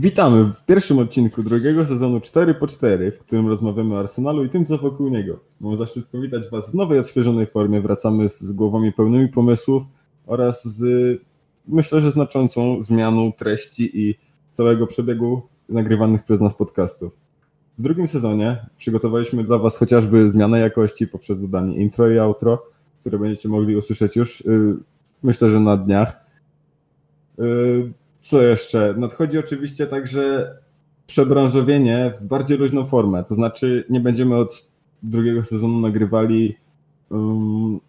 Witamy w pierwszym odcinku drugiego sezonu 4 po 4 w którym rozmawiamy o Arsenalu i tym, co wokół niego. Mam zaszczyt powitać Was w nowej, odświeżonej formie. Wracamy z, z głowami pełnymi pomysłów oraz z, myślę, że znaczącą zmianą treści i całego przebiegu nagrywanych przez nas podcastów. W drugim sezonie przygotowaliśmy dla Was chociażby zmianę jakości poprzez dodanie intro i outro, które będziecie mogli usłyszeć już, yy, myślę, że na dniach. Yy, co jeszcze? Nadchodzi oczywiście także przebranżowienie w bardziej luźną formę. To znaczy, nie będziemy od drugiego sezonu nagrywali um,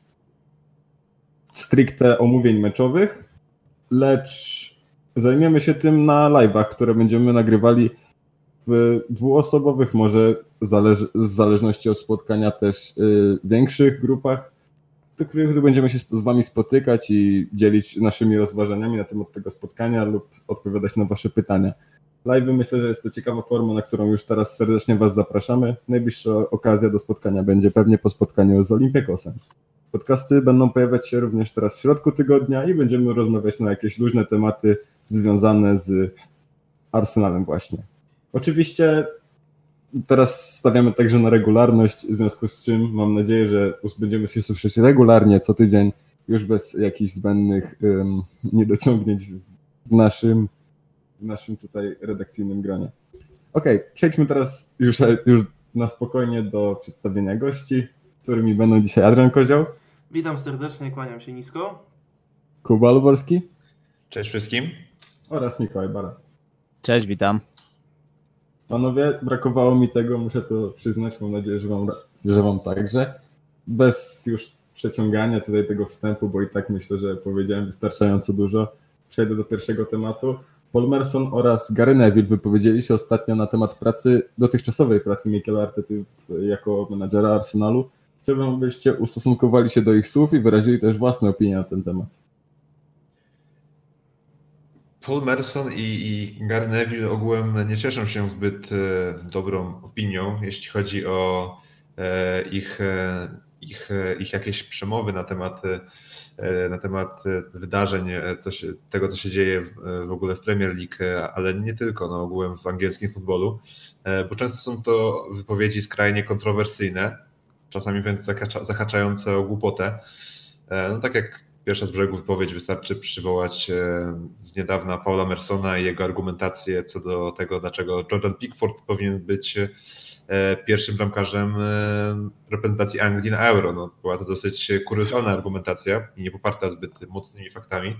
stricte omówień meczowych, lecz zajmiemy się tym na live'ach, które będziemy nagrywali w dwuosobowych, może w zależności od spotkania też y, większych grupach do których będziemy się z Wami spotykać i dzielić naszymi rozważaniami na temat tego spotkania lub odpowiadać na Wasze pytania. Live myślę, że jest to ciekawa forma, na którą już teraz serdecznie Was zapraszamy. Najbliższa okazja do spotkania będzie pewnie po spotkaniu z Olympiakosem. Podcasty będą pojawiać się również teraz w środku tygodnia i będziemy rozmawiać na jakieś luźne tematy związane z Arsenalem właśnie. Oczywiście Teraz stawiamy także na regularność, w związku z czym mam nadzieję, że będziemy się słyszeć regularnie co tydzień, już bez jakichś zbędnych um, niedociągnięć w naszym, w naszym tutaj redakcyjnym gronie. Ok, przejdźmy teraz już, już na spokojnie do przedstawienia gości, którymi będą dzisiaj Adrian Kozioł. Witam serdecznie, kłaniam się nisko. Kuba Luborski. Cześć wszystkim. Oraz Mikołaj Bara. Cześć, witam. Panowie, brakowało mi tego, muszę to przyznać, mam nadzieję, że wam, że wam także. Bez już przeciągania tutaj tego wstępu, bo i tak myślę, że powiedziałem wystarczająco dużo. Przejdę do pierwszego tematu. Paul Merson oraz Gary Neville wypowiedzieli się ostatnio na temat pracy, dotychczasowej pracy Michaela Artety jako menadżera Arsenalu. Chciałbym, abyście ustosunkowali się do ich słów i wyrazili też własne opinie na ten temat. Paul Merson i, i Gary Neville ogółem nie cieszą się zbyt e, dobrą opinią, jeśli chodzi o e, ich, e, ich, ich jakieś przemowy na temat, na temat wydarzeń, coś, tego co się dzieje w, ogóle w Premier League, ale nie tylko, no ogółem w angielskim futbolu, bo często są to wypowiedzi skrajnie kontrowersyjne, czasami wręcz zahaczające o głupotę. No tak jak Pierwsza z brzegu wypowiedź wystarczy przywołać e, z niedawna Paula Mersona i jego argumentację co do tego, dlaczego Jordan Pickford powinien być e, pierwszym bramkarzem e, reprezentacji Anglii na Euro. No, była to dosyć kuriozalna argumentacja i nie poparta zbyt mocnymi faktami.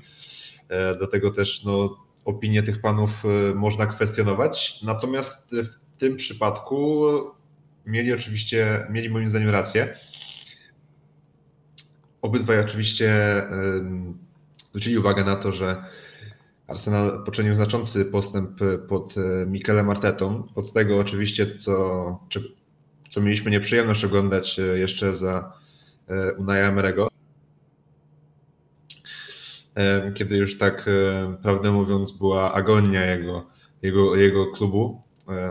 Dlatego też no, opinię tych panów można kwestionować. Natomiast w tym przypadku mieli oczywiście, mieli moim zdaniem rację Obydwaj oczywiście zwrócili uwagę na to, że Arsenal poczynił znaczący postęp pod e, Mikelem Artetą. Od tego oczywiście, co, co mieliśmy nieprzyjemność oglądać e, jeszcze za e, Unai Emerego. Kiedy już tak, prawdę mówiąc, była agonia jego, jego, jego klubu,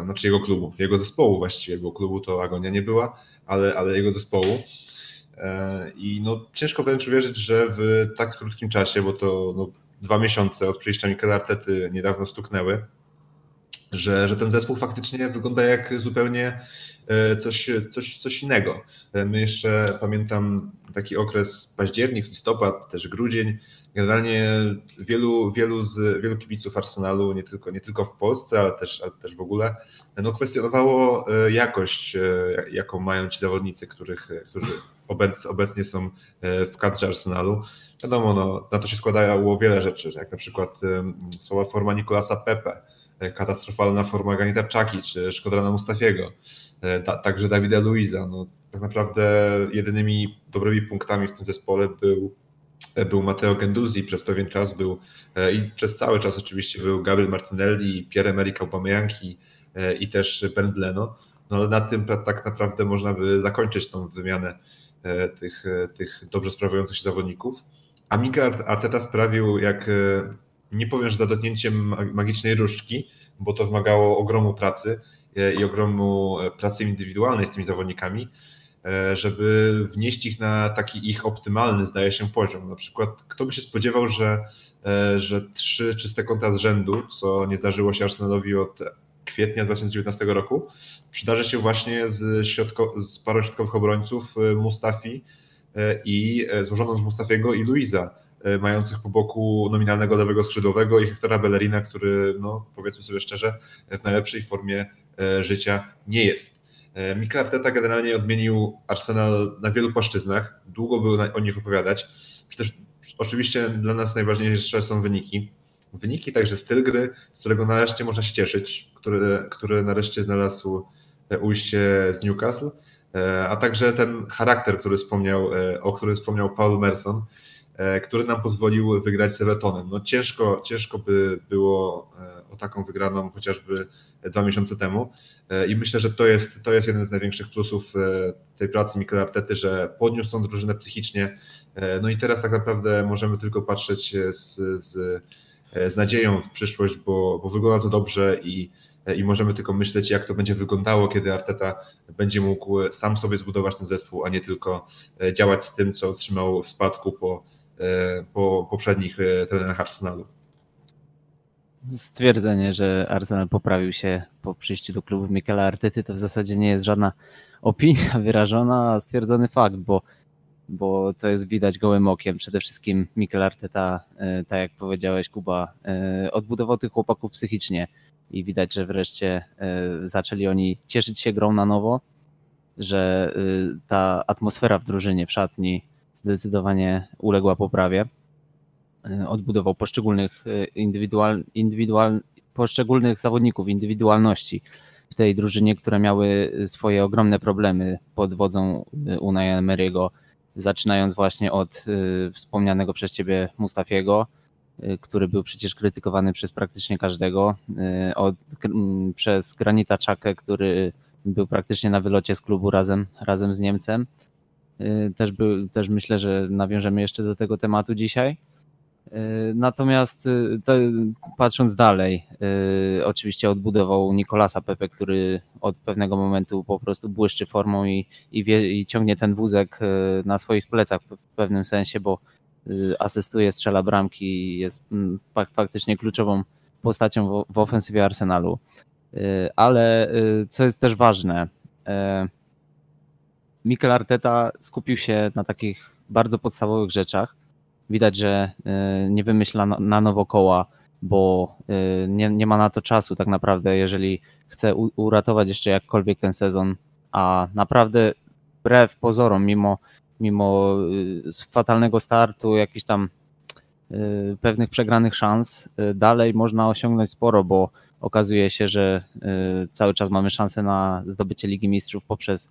znaczy jego klubu, jego zespołu właściwie, bo klubu to agonia nie była, ale, ale jego zespołu. E, I no, ciężko wręcz uwierzyć, że w tak krótkim czasie, bo to no, dwa miesiące od przyjścia Mikela Artety niedawno stuknęły, że, że ten zespół faktycznie wygląda jak zupełnie e, coś, coś, coś innego. E, my jeszcze pamiętam taki okres październik, listopad, też grudzień. Generalnie wielu, wielu, z, wielu kibiców Arsenalu, nie tylko, nie tylko w Polsce, ale też, ale też w ogóle, no, kwestionowało jakość, jaką mają ci zawodnicy, których, którzy obecnie są e, w kadrze Arsenalu. Wiadomo, no, na to się składało wiele rzeczy, jak na przykład słaba forma Nikolasa Pepe, e, katastrofalna forma Ganitarczaki czy Szkodrana Mustafiego, e, także Davida Luiza. No, tak naprawdę jedynymi dobrymi punktami w tym zespole był, był Matteo Genduzzi przez pewien czas, był i przez cały czas oczywiście był Gabriel Martinelli, Pierre-Emerick Aubameyang i, też Ben Bleno. No ale na tym tak naprawdę można by zakończyć tą wymianę E, tych, e, tych dobrze sprawujących się zawodników. A Mika Arteta sprawił, jak e, nie powiem, że za dotknięciem magicznej różdżki, bo to wymagało ogromu pracy i ogromu pracy indywidualnej z tymi zawodnikami, żeby wnieść ich na taki ich optymalny, zdaje się, poziom. Na przykład, kto by się spodziewał, że, że trzy czyste konta z rzędu, co nie zdarzyło się Arsenalowi od kwietnia 2019 roku, przydarzy się właśnie z, środko, z parą środkowych obrońców Mustafi i złożoną z Mustafiego i Luiza E, mających po boku nominalnego lewego skrzydłowego i Hektora Bellerina, który, no, powiedzmy sobie szczerze, w najlepszej formie e, życia nie jest. E, Mikel Arteta generalnie odmienił Arsenal na wielu płaszczyznach. Długo było o nich opowiadać. Przecież oczywiście dla nas najważniejsze są wyniki. Wyniki, także styl gry, z którego nareszcie można się cieszyć, który, który nareszcie znalazł ujście z Newcastle, a także ten charakter, który wspomniał, o którym wspomniał Paul Merson, E, który nam pozwolił wygrać z Evertonem. No ciężko, ciężko by było e, o taką wygraną chociażby dwa miesiące temu. E, i myślę, że to jest, to jest jeden z największych plusów tej pracy Mikela Artety, że podniósł tą drużynę psychicznie, no i teraz tak naprawdę możemy tylko patrzeć z, z, z nadzieją w przyszłość, bo, bo wygląda to dobrze i, i możemy tylko myśleć, jak to będzie wyglądało, kiedy Arteta będzie mógł sam sobie zbudować ten zespół, a nie tylko działać z tym, co otrzymał w spadku po E, po poprzednich e, trenerach Arsenalu. Stwierdzenie, że Arsenal poprawił się po przyjściu do klubu Michaela Artety to w zasadzie nie jest żadna opinia wyrażona, a stwierdzony fakt, bo, bo to jest widać gołym okiem. Przede wszystkim Mikel Arteta, e, tak jak powiedziałeś Kuba, odbudował tych chłopaków psychicznie i widać, że wreszcie zaczęli oni cieszyć się grą na nowo, że ta atmosfera w drużynie, w szatni zdecydowanie uległa poprawie. E, odbudował poszczególnych e, indywidual, indywidual, poszczególnych zawodników, indywidualności w tej drużynie, które miały swoje ogromne problemy pod wodzą e, Unai Emery'ego, zaczynając właśnie od wspomnianego przez ciebie Mustafiego, który był przecież krytykowany przez praktycznie każdego, od, przez Granita Czakę, który był praktycznie na wylocie z klubu razem, razem z Niemcem, Y, też, był, też myślę, że nawiążemy jeszcze do tego tematu dzisiaj. Y, natomiast y, patrząc dalej, oczywiście odbudował Nikolasa Pepe, który od pewnego momentu po prostu błyszczy formą i, i, wie, i ciągnie ten wózek na swoich plecach w pewnym sensie, bo asystuje, strzela bramki i jest mm, faktycznie kluczową postacią w ofensywie Arsenalu. Ale co jest też ważne, Mikel Arteta skupił się na takich bardzo podstawowych rzeczach. Widać, że y, nie wymyśla na nowo koła, bo y, nie, nie ma na to czasu tak naprawdę, jeżeli chce uratować jeszcze jakkolwiek ten sezon, a naprawdę wbrew pozorom, mimo, mimo y, fatalnego startu, jakichś tam pewnych przegranych szans, dalej można osiągnąć sporo, bo okazuje się, że cały czas mamy szansę na zdobycie Ligi Mistrzów poprzez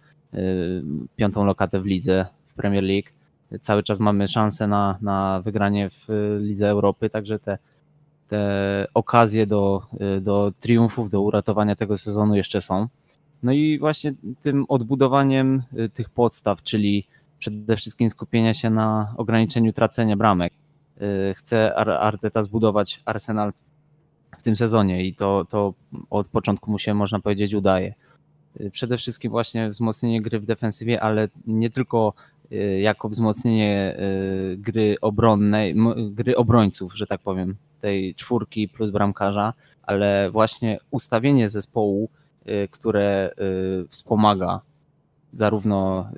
piątą lokatę w lidze w Premier League. Cały czas mamy szansę na, na wygranie w Lidze Europy, także te, te okazje do, y, do triumfów, do uratowania tego sezonu jeszcze są. No i właśnie tym odbudowaniem y, tych podstaw, czyli przede wszystkim skupienia się na ograniczeniu tracenia bramek. Chce Arteta zbudować Arsenal w tym sezonie i to, to od początku mu się, można powiedzieć, udaje. Y, przede wszystkim właśnie wzmocnienie gry w defensywie, ale nie tylko y, jako wzmocnienie y, gry obronnej, gry obrońców, że tak powiem, tej czwórki plus bramkarza, ale właśnie ustawienie zespołu, które wspomaga zarówno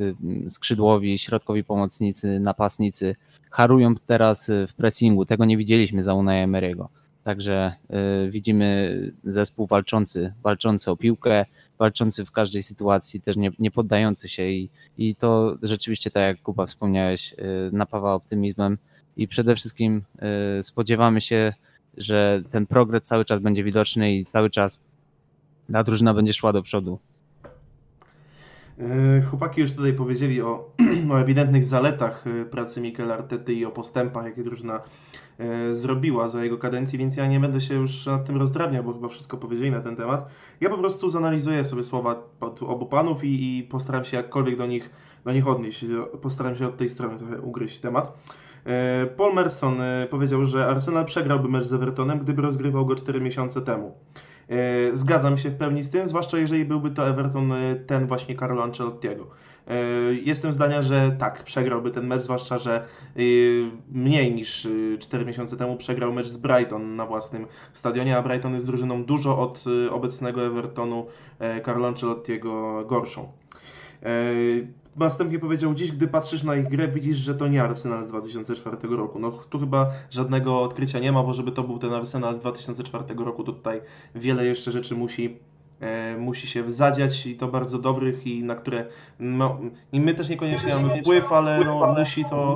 skrzydłowi, środkowi pomocnicy, napastnicy, harują teraz w pressingu. Tego nie widzieliśmy za Unai Emery'ego. Także widzimy zespół walczący, walczący o piłkę, walczący w każdej sytuacji, też nie, nie poddający się i, i to rzeczywiście, tak jak Kuba wspomniałeś, y, napawa optymizmem i przede wszystkim y, spodziewamy się, że ten progres cały czas będzie widoczny i cały czas ta drużyna będzie szła do przodu. E, chłopaki już tutaj powiedzieli o, o ewidentnych zaletach pracy Mikel Artety i o postępach, jakie drużyna zrobiła za jego kadencji, więc ja nie będę się już nad tym rozdrabniał, bo chyba wszystko powiedzieli na ten temat. Ja po prostu zanalizuję sobie słowa obu panów i, i postaram się jakkolwiek do nich, do nich odnieść. Postaram się od tej strony trochę ugryźć temat. Paul Merson powiedział, że Arsenal przegrałby mecz z Evertonem, gdyby rozgrywał go 4 miesiące temu. E, zgadzam się w pełni z tym, zwłaszcza jeżeli byłby to Everton e, ten właśnie Carlo Ancelottiego. Jestem zdania, że tak, przegrałby ten mecz, zwłaszcza, że mniej niż 4 miesiące temu przegrał mecz z Brighton na własnym stadionie, a Brighton jest drużyną dużo od obecnego Evertonu Carlo Ancelottiego gorszą. Następnie powiedział, dziś gdy patrzysz na ich grę, widzisz, że to nie Arsenal z 2004 roku. No tu chyba żadnego odkrycia nie ma, bo żeby to był ten Arsenal z 2004 roku, to tutaj wiele jeszcze rzeczy musi, e, musi się zadziać i to bardzo dobrych i na które no, i my też niekoniecznie mamy wpływ, ale no, musi to...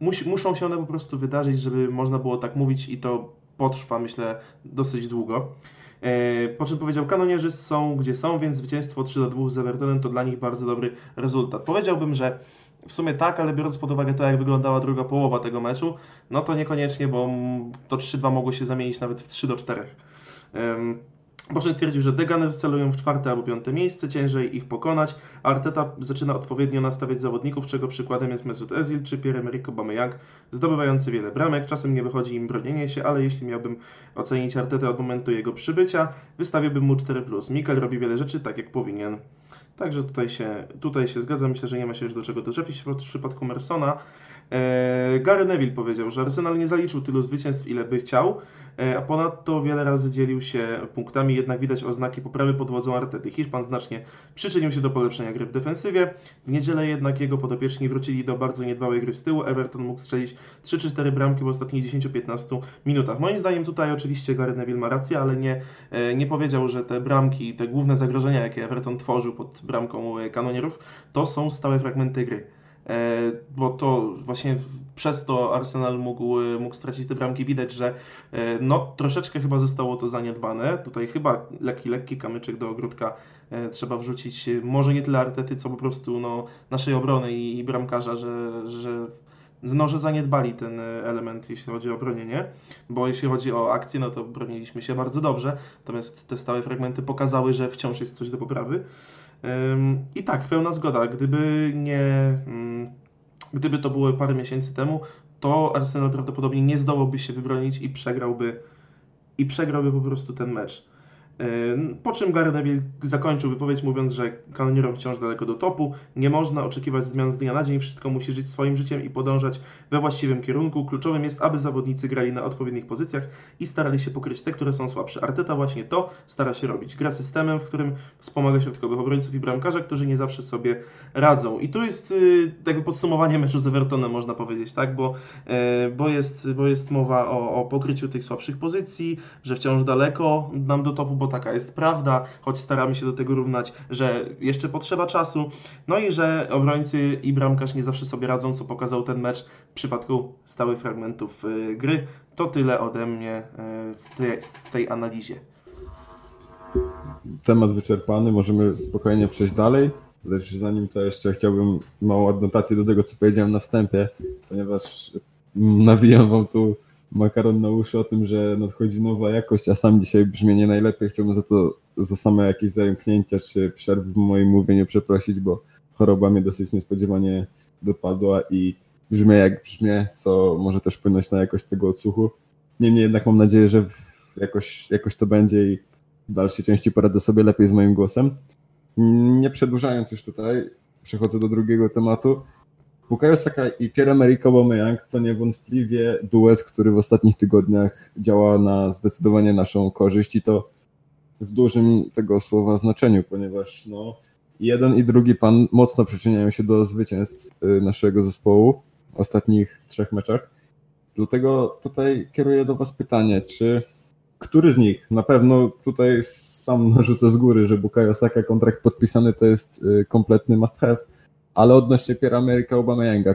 Musi, muszą się one po prostu wydarzyć, żeby można było tak mówić i to potrwa, myślę, dosyć długo. E, po czym powiedział, kanonierzy są gdzie są, więc zwycięstwo 3 do 2 z Evertonem to dla nich bardzo dobry rezultat. Powiedziałbym, że w sumie tak, ale biorąc pod uwagę to, jak wyglądała druga połowa tego meczu, no to niekoniecznie, bo to 3-2 mogło się zamienić nawet w 3 do 4. Po czym stwierdził, że Deganer celują w czwarte albo piąte miejsce, ciężej ich pokonać. Arteta zaczyna odpowiednio nastawiać zawodników, czego przykładem jest Mesut Özil czy Pierre-Emerick Aubameyang, zdobywający wiele bramek. Czasem nie wychodzi im bronienie się, ale jeśli miałbym ocenić Artetę od momentu jego przybycia, wystawiłbym mu 4+. Mikel robi wiele rzeczy tak, jak powinien. Także tutaj się, tutaj się zgadzam. Myślę, że nie ma się już do czego doczepić w przypadku Mersona. Eee, Gary Neville powiedział, że Arsenal nie zaliczył tylu zwycięstw, ile by chciał, E, a ponadto wiele razy dzielił się punktami, jednak widać oznaki poprawy pod wodzą Artety. Hiszpan znacznie przyczynił się do polepszenia gry w defensywie. W niedzielę jednak jego podopieczni wrócili do bardzo niedbałej gry z tyłu. Everton mógł strzelić 3 czy 4 bramki w ostatnich 10-15 minutach. Moim zdaniem tutaj oczywiście Gary Neville ma rację, ale nie, e, nie powiedział, że te bramki, te główne zagrożenia, jakie Everton tworzył pod bramką e, kanonierów, to są stałe fragmenty gry. E, bo to właśnie przez to Arsenal mógł, mógł stracić te bramki. Widać, że e, no, troszeczkę chyba zostało to zaniedbane. Tutaj chyba lekki, lekki kamyczek do ogródka e, trzeba wrzucić. Może nie tyle Artety, co po prostu no, naszej obrony i, i bramkarza, że, że no, że zaniedbali ten element, jeśli chodzi o bronienie, bo jeśli chodzi o akcję, no to broniliśmy się bardzo dobrze, natomiast te stałe fragmenty pokazały, że wciąż jest coś do poprawy. I tak, pełna zgoda. Gdyby nie, mm, gdyby to było parę miesięcy temu, to Arsenal prawdopodobnie nie zdołałby się wybronić i przegrałby i przegrałby po prostu ten mecz. Po czym Gary Neville zakończył wypowiedź mówiąc, że kanonierom wciąż daleko do topu, nie można oczekiwać zmian z dnia na dzień, wszystko musi żyć swoim życiem i podążać we właściwym kierunku. Kluczowym jest, aby zawodnicy grali na odpowiednich pozycjach i starali się pokryć te, które są słabsze. Arteta właśnie to stara się robić. Gra systemem, w którym wspomaga środkowych obrońców i bramkarza, którzy nie zawsze sobie radzą. I tu jest y, jakby podsumowanie meczu z Evertonem, można powiedzieć, tak? Bo, y, bo, jest, bo jest mowa o, o pokryciu tych słabszych pozycji, że wciąż daleko nam do topu, bo taka jest prawda, choć staramy się do tego równać, że jeszcze potrzeba czasu, no i że obrońcy i bramkarz nie zawsze sobie radzą, co pokazał ten mecz w przypadku stałych fragmentów y, gry. To tyle ode mnie y, w tej, analizie. Temat wyczerpany, możemy spokojnie przejść dalej. Lecz zanim to jeszcze chciałbym małą adnotację do tego, co powiedziałem na wstępie, ponieważ nawijam wam tu makaron na uszy o tym, że nadchodzi nowa jakość, a sam dzisiaj brzmię nie najlepiej. Chciałbym za to, za same jakieś zająknięcia czy przerwy w moim mówieniu przeprosić, bo choroba mnie dosyć niespodziewanie dopadła i brzmię jak brzmię, co może też wpłynąć na jakość tego odsłuchu. Niemniej jednak mam nadzieję, że jakoś, jakoś to będzie i w dalszej części poradzę sobie lepiej z moim głosem. Nie przedłużając już tutaj, przechodzę do drugiego tematu. Bukayo Saka i Pierre-Emerick Aubameyang to niewątpliwie duet, który w ostatnich tygodniach działa na zdecydowanie naszą korzyść i to w dużym tego słowa znaczeniu, ponieważ no, jeden i drugi pan mocno przyczyniają się do zwycięstw y, naszego zespołu w ostatnich trzech meczach. Dlatego tutaj kieruję do Was pytanie, czy który z nich, na pewno tutaj sam narzucę z góry, że Bukayo Saka kontrakt podpisany to jest y, kompletny must have, ale odnośnie Pierre Ameryka Aubameyanga,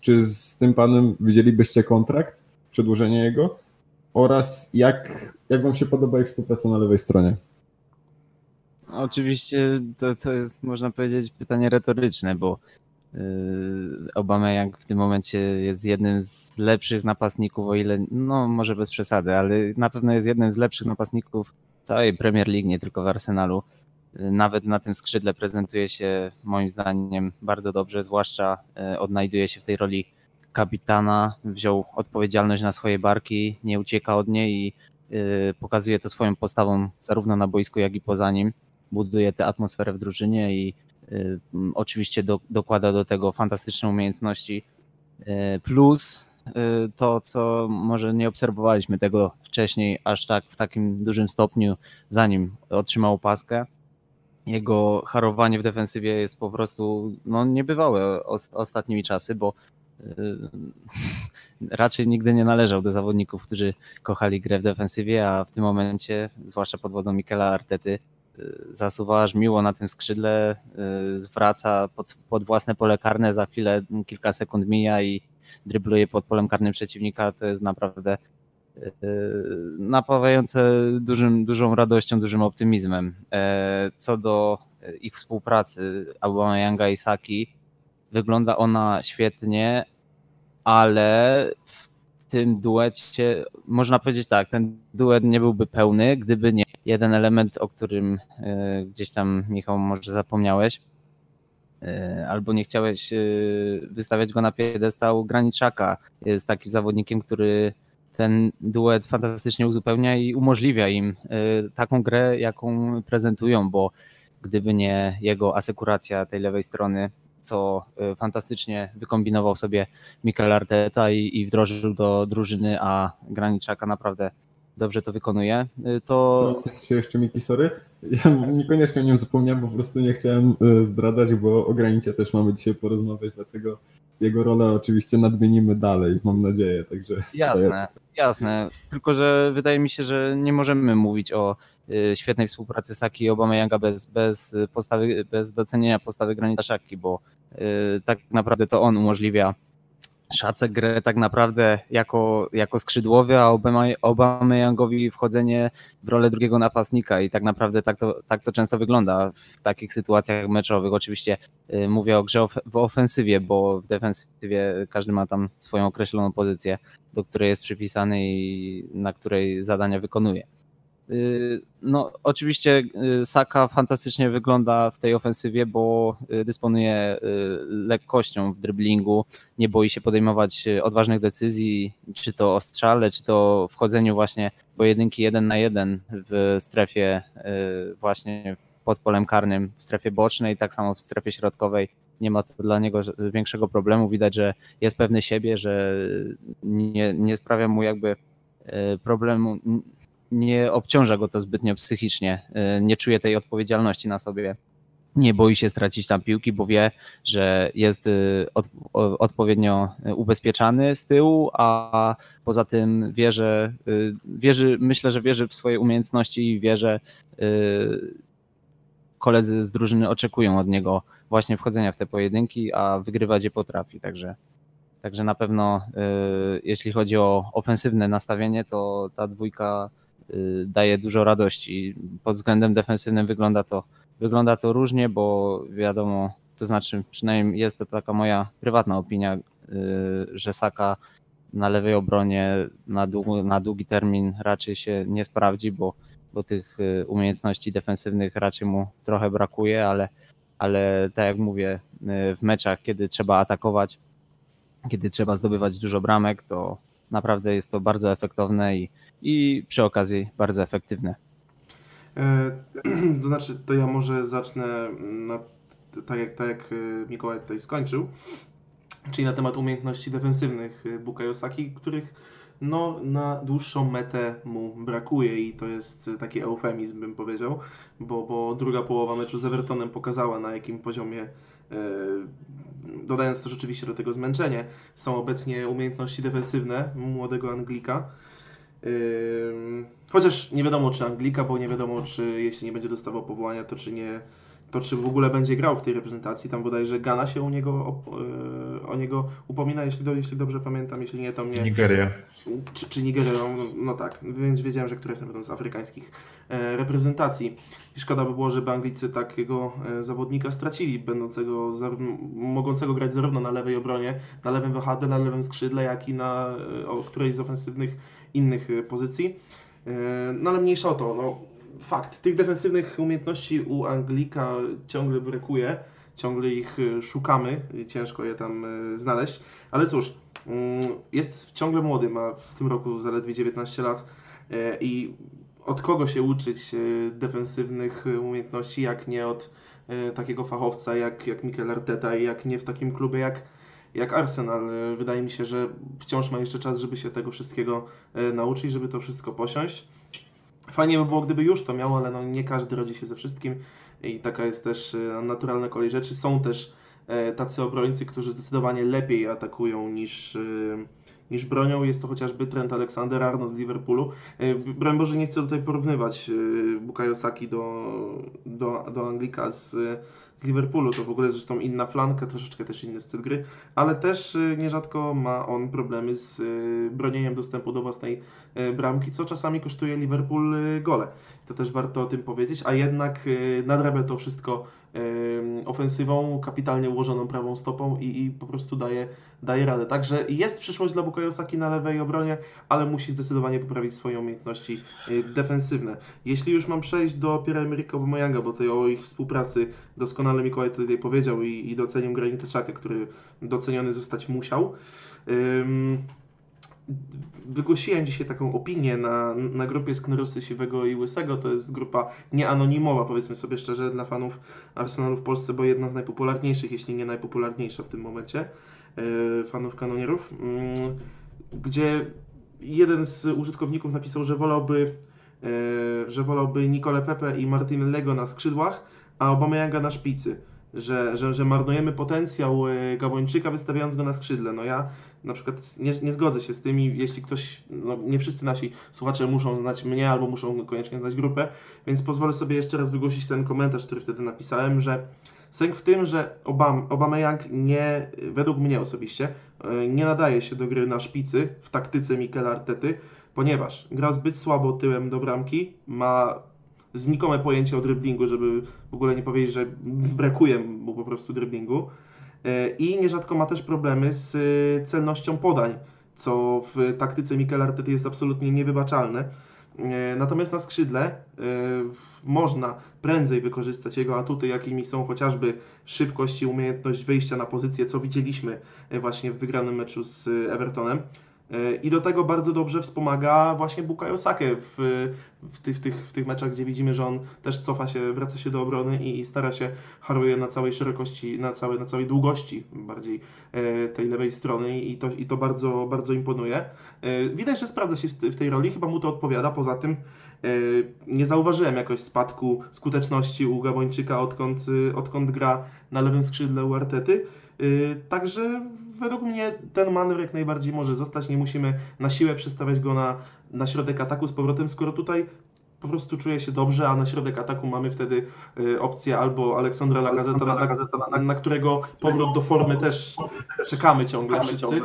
czy z tym panem widzielibyście kontrakt, przedłużenie jego oraz jak, jak wam się podoba ich współpraca na lewej stronie? Oczywiście to, to jest, można powiedzieć, pytanie retoryczne, bo yy, Aubameyang w tym momencie jest jednym z lepszych napastników, o ile, no może bez przesady, ale na pewno jest jednym z lepszych napastników całej Premier League, nie tylko w Arsenalu nawet na tym skrzydle prezentuje się moim zdaniem bardzo dobrze, zwłaszcza e, odnajduje się w tej roli kapitana, wziął odpowiedzialność na swoje barki, nie ucieka od niej i e, pokazuje to swoją postawą zarówno na boisku, jak i poza nim. buduje tę atmosferę w drużynie i oczywiście do, dokłada do tego fantastyczne umiejętności. Plus to, co może nie obserwowaliśmy tego wcześniej aż tak w takim dużym stopniu, zanim otrzymał paskę. Jego harowanie w defensywie jest po prostu no, niebywałe ostatnimi czasy, bo raczej nigdy nie należał do zawodników, którzy kochali grę w defensywie, a w tym momencie, zwłaszcza pod wodzą Mikela Artety, y, zasuwa aż miło na tym skrzydle, y, zwraca pod, pod własne pole karne, za chwilę kilka sekund mija i drybluje pod polem karnym przeciwnika, to jest naprawdę y, napawające dużym, dużą radością, dużym optymizmem. E, co do ich współpracy Aubameyanga i Saki, wygląda ona świetnie, ale w tym duecie, można powiedzieć tak, ten duet nie byłby pełny, gdyby nie jeden element, o którym e, gdzieś tam, Michał, może zapomniałeś, e, albo nie chciałeś e, wystawiać go na piedestał Graniczaka. Jest takim zawodnikiem, który ten duet fantastycznie uzupełnia i umożliwia im taką grę, jaką prezentują, bo gdyby nie jego asekuracja tej lewej strony, co y, fantastycznie wykombinował sobie Mikel Arteta i, i wdrożył do drużyny, a Graniczaka naprawdę dobrze to wykonuje, y, to... Coś się jeszcze Miki, sorry? Ja niekoniecznie o nim zapomniałem, po prostu nie chciałem y, zdradzać, bo o Granicie też mamy dzisiaj porozmawiać, dlatego jego rolę oczywiście nadmienimy dalej, mam nadzieję, także... Jasne, jasne, tylko że wydaje mi się, że nie możemy mówić o Y, świetnej współpracy Saki i Obameyanga bez, bez, postawy, bez docenienia postawy Granita Szaki, bo y, tak naprawdę to on umożliwia Szacek grę tak naprawdę jako, jako skrzydłowy, a Obameyangowi wchodzenie w rolę drugiego napastnika i tak naprawdę tak to, tak to często wygląda w takich sytuacjach meczowych. Oczywiście y, mówię o grze w ofensywie, bo w defensywie każdy ma tam swoją określoną pozycję, do której jest przypisany i na której zadania wykonuje. Y, no, oczywiście y, Saka fantastycznie wygląda w tej ofensywie, bo y, dysponuje lekkością w driblingu, nie boi się podejmować odważnych decyzji, czy to o strzale, czy to wchodzeniu właśnie pojedynki jeden na jeden w strefie właśnie pod polem karnym, w strefie bocznej, tak samo w strefie środkowej. Nie ma to dla niego większego problemu. Widać, że jest pewny siebie, że nie, nie sprawia mu jakby problemu, nie obciąża go to zbytnio psychicznie, y, nie czuje tej odpowiedzialności na sobie. Nie boi się stracić tam piłki, bo wie, że jest y, od, odpowiednio ubezpieczany z tyłu, a poza tym wie, że y, wierzy, myślę, że wierzy w swoje umiejętności i wie, że koledzy z drużyny oczekują od niego właśnie wchodzenia w te pojedynki, a wygrywać je potrafi. Także, także na pewno, jeśli chodzi o ofensywne nastawienie, to ta dwójka daje dużo radości. Pod względem defensywnym wygląda to, wygląda to różnie, bo wiadomo, to znaczy przynajmniej jest to taka moja prywatna opinia, y, że Saka na lewej obronie na długi, na długi termin raczej się nie sprawdzi, bo, bo tych y, umiejętności defensywnych raczej mu trochę brakuje, ale, ale tak jak mówię, w meczach, kiedy trzeba atakować, kiedy trzeba zdobywać dużo bramek, to naprawdę jest to bardzo efektowne i, i przy okazji bardzo efektywne. E, to znaczy, to ja może zacznę na, tak, jak, tak jak e, Mikołaj tutaj skończył, czyli na temat umiejętności defensywnych e, Bukayo Saki, których no, na dłuższą metę mu brakuje i to jest taki eufemizm, bym powiedział, bo, bo druga połowa meczu z Evertonem pokazała na jakim poziomie dodając to rzeczywiście do tego zmęczenie, są obecnie umiejętności defensywne młodego Anglika. Chociaż nie wiadomo czy Anglika, bo nie wiadomo czy jeśli nie będzie dostawał powołania, to czy nie to czy w ogóle będzie grał w tej reprezentacji. Tam bodajże Gana się u niego, o, e, o niego upomina, jeśli, do, jeśli dobrze pamiętam, jeśli nie, to mnie... Nigeria. Czy, czy Nigeria, no, no, tak, więc wiedziałem, że któreś na z afrykańskich e, reprezentacji. I szkoda by było, żeby Anglicy takiego e, zawodnika stracili, będącego, mogącego grać zarówno na lewej obronie, na lewym wahadle, na lewym skrzydle, jak i na e, którejś z ofensywnych innych e, pozycji. E, no ale mniejsza o to, no fakt, tych defensywnych umiejętności u Anglika ciągle brakuje, ciągle ich y, szukamy, ciężko je tam znaleźć, ale cóż, mm, jest ciągle młody, ma w tym roku zaledwie 19 lat i od kogo się uczyć defensywnych umiejętności, jak nie od takiego fachowca jak, jak Mikel Arteta i jak nie w takim klubie jak, jak Arsenal. Wydaje mi się, że wciąż ma jeszcze czas, żeby się tego wszystkiego nauczyć, żeby to wszystko posiąść. Fajnie by było, gdyby już to miało, ale no nie każdy rodzi się ze wszystkim i taka jest też e, naturalna kolej rzeczy. Są też e, tacy obrońcy, którzy zdecydowanie lepiej atakują niż, e, niż bronią. Jest to chociażby Trent Alexander-Arnold z Liverpoolu. Broń Boże, nie chcę tutaj porównywać Bukayo Saki do, do, do Anglika z, z Liverpoolu. To w ogóle zresztą inna flanka, troszeczkę też inny styl gry, ale też y, nierzadko ma on problemy z y, bronieniem dostępu do własnej bramki, co czasami kosztuje Liverpool gole. To też warto o tym powiedzieć, a jednak nadrabia to wszystko ofensywą, kapitalnie ułożoną prawą stopą i, i, po prostu daje, daje radę. Także jest przyszłość dla Bukayo Saki na lewej obronie, ale musi zdecydowanie poprawić swoje umiejętności defensywne. Jeśli już mam przejść do Pierre-Emerick Aubameyanga, bo tutaj o ich współpracy doskonale Mikołaj tutaj powiedział i, i docenił Granit Czakę, który doceniony zostać musiał. Wygłosiłem dzisiaj taką opinię na, na grupie Sknerusy Siwego i Łysego. To jest grupa nieanonimowa, powiedzmy sobie szczerze, dla fanów Arsenalu w Polsce, bo jedna z najpopularniejszych, jeśli nie najpopularniejsza w tym momencie, e, fanów kanonierów, mm, gdzie jeden z użytkowników napisał, że wolałby, e, że wolałby Nicole Pepe i Martin Lego na skrzydłach, a Obameyanga na szpicy że, że, że marnujemy potencjał e, Gabończyka wystawiając go na skrzydle. No ja na przykład nie, nie zgodzę się z tym i jeśli ktoś, no nie wszyscy nasi słuchacze muszą znać mnie albo muszą koniecznie znać grupę, więc pozwolę sobie jeszcze raz wygłosić ten komentarz, który wtedy napisałem, że sęk w tym, że Obama, Obameyang nie, według mnie osobiście, e, nie nadaje się do gry na szpicy w taktyce Mikela Artety, ponieważ gra zbyt słabo tyłem do bramki, ma znikome pojęcie o driblingu, żeby w ogóle nie powiedzieć, że brakuje mu po prostu driblingu. E, I nierzadko ma też problemy z e, celnością podań, co w taktyce Mikel Artety jest absolutnie niewybaczalne. E, natomiast na skrzydle można prędzej wykorzystać jego atuty, jakimi są chociażby szybkość i umiejętność wyjścia na pozycję, co widzieliśmy właśnie w wygranym meczu z Evertonem. E, I do tego bardzo dobrze wspomaga właśnie Bukayo Sake w, w, tych, w, tych, w tych meczach, gdzie widzimy, że on też cofa się, wraca się do obrony i, i stara się, haruje na całej szerokości, na całej, na całej długości bardziej e, tej lewej strony i to, i to bardzo, bardzo imponuje. E, widać, że sprawdza się w, tej roli, chyba mu to odpowiada, poza tym nie zauważyłem jakoś spadku skuteczności u Gabończyka, odkąd, odkąd gra na lewym skrzydle u Artety. Także według mnie ten manewr jak najbardziej może zostać. Nie musimy na siłę przestawiać go na, na środek ataku z powrotem, skoro tutaj po prostu czuje się dobrze, a na środek ataku mamy wtedy y, opcję albo Aleksandra na, na, na, na, którego powrót do formy też czekamy ciągle wszyscy.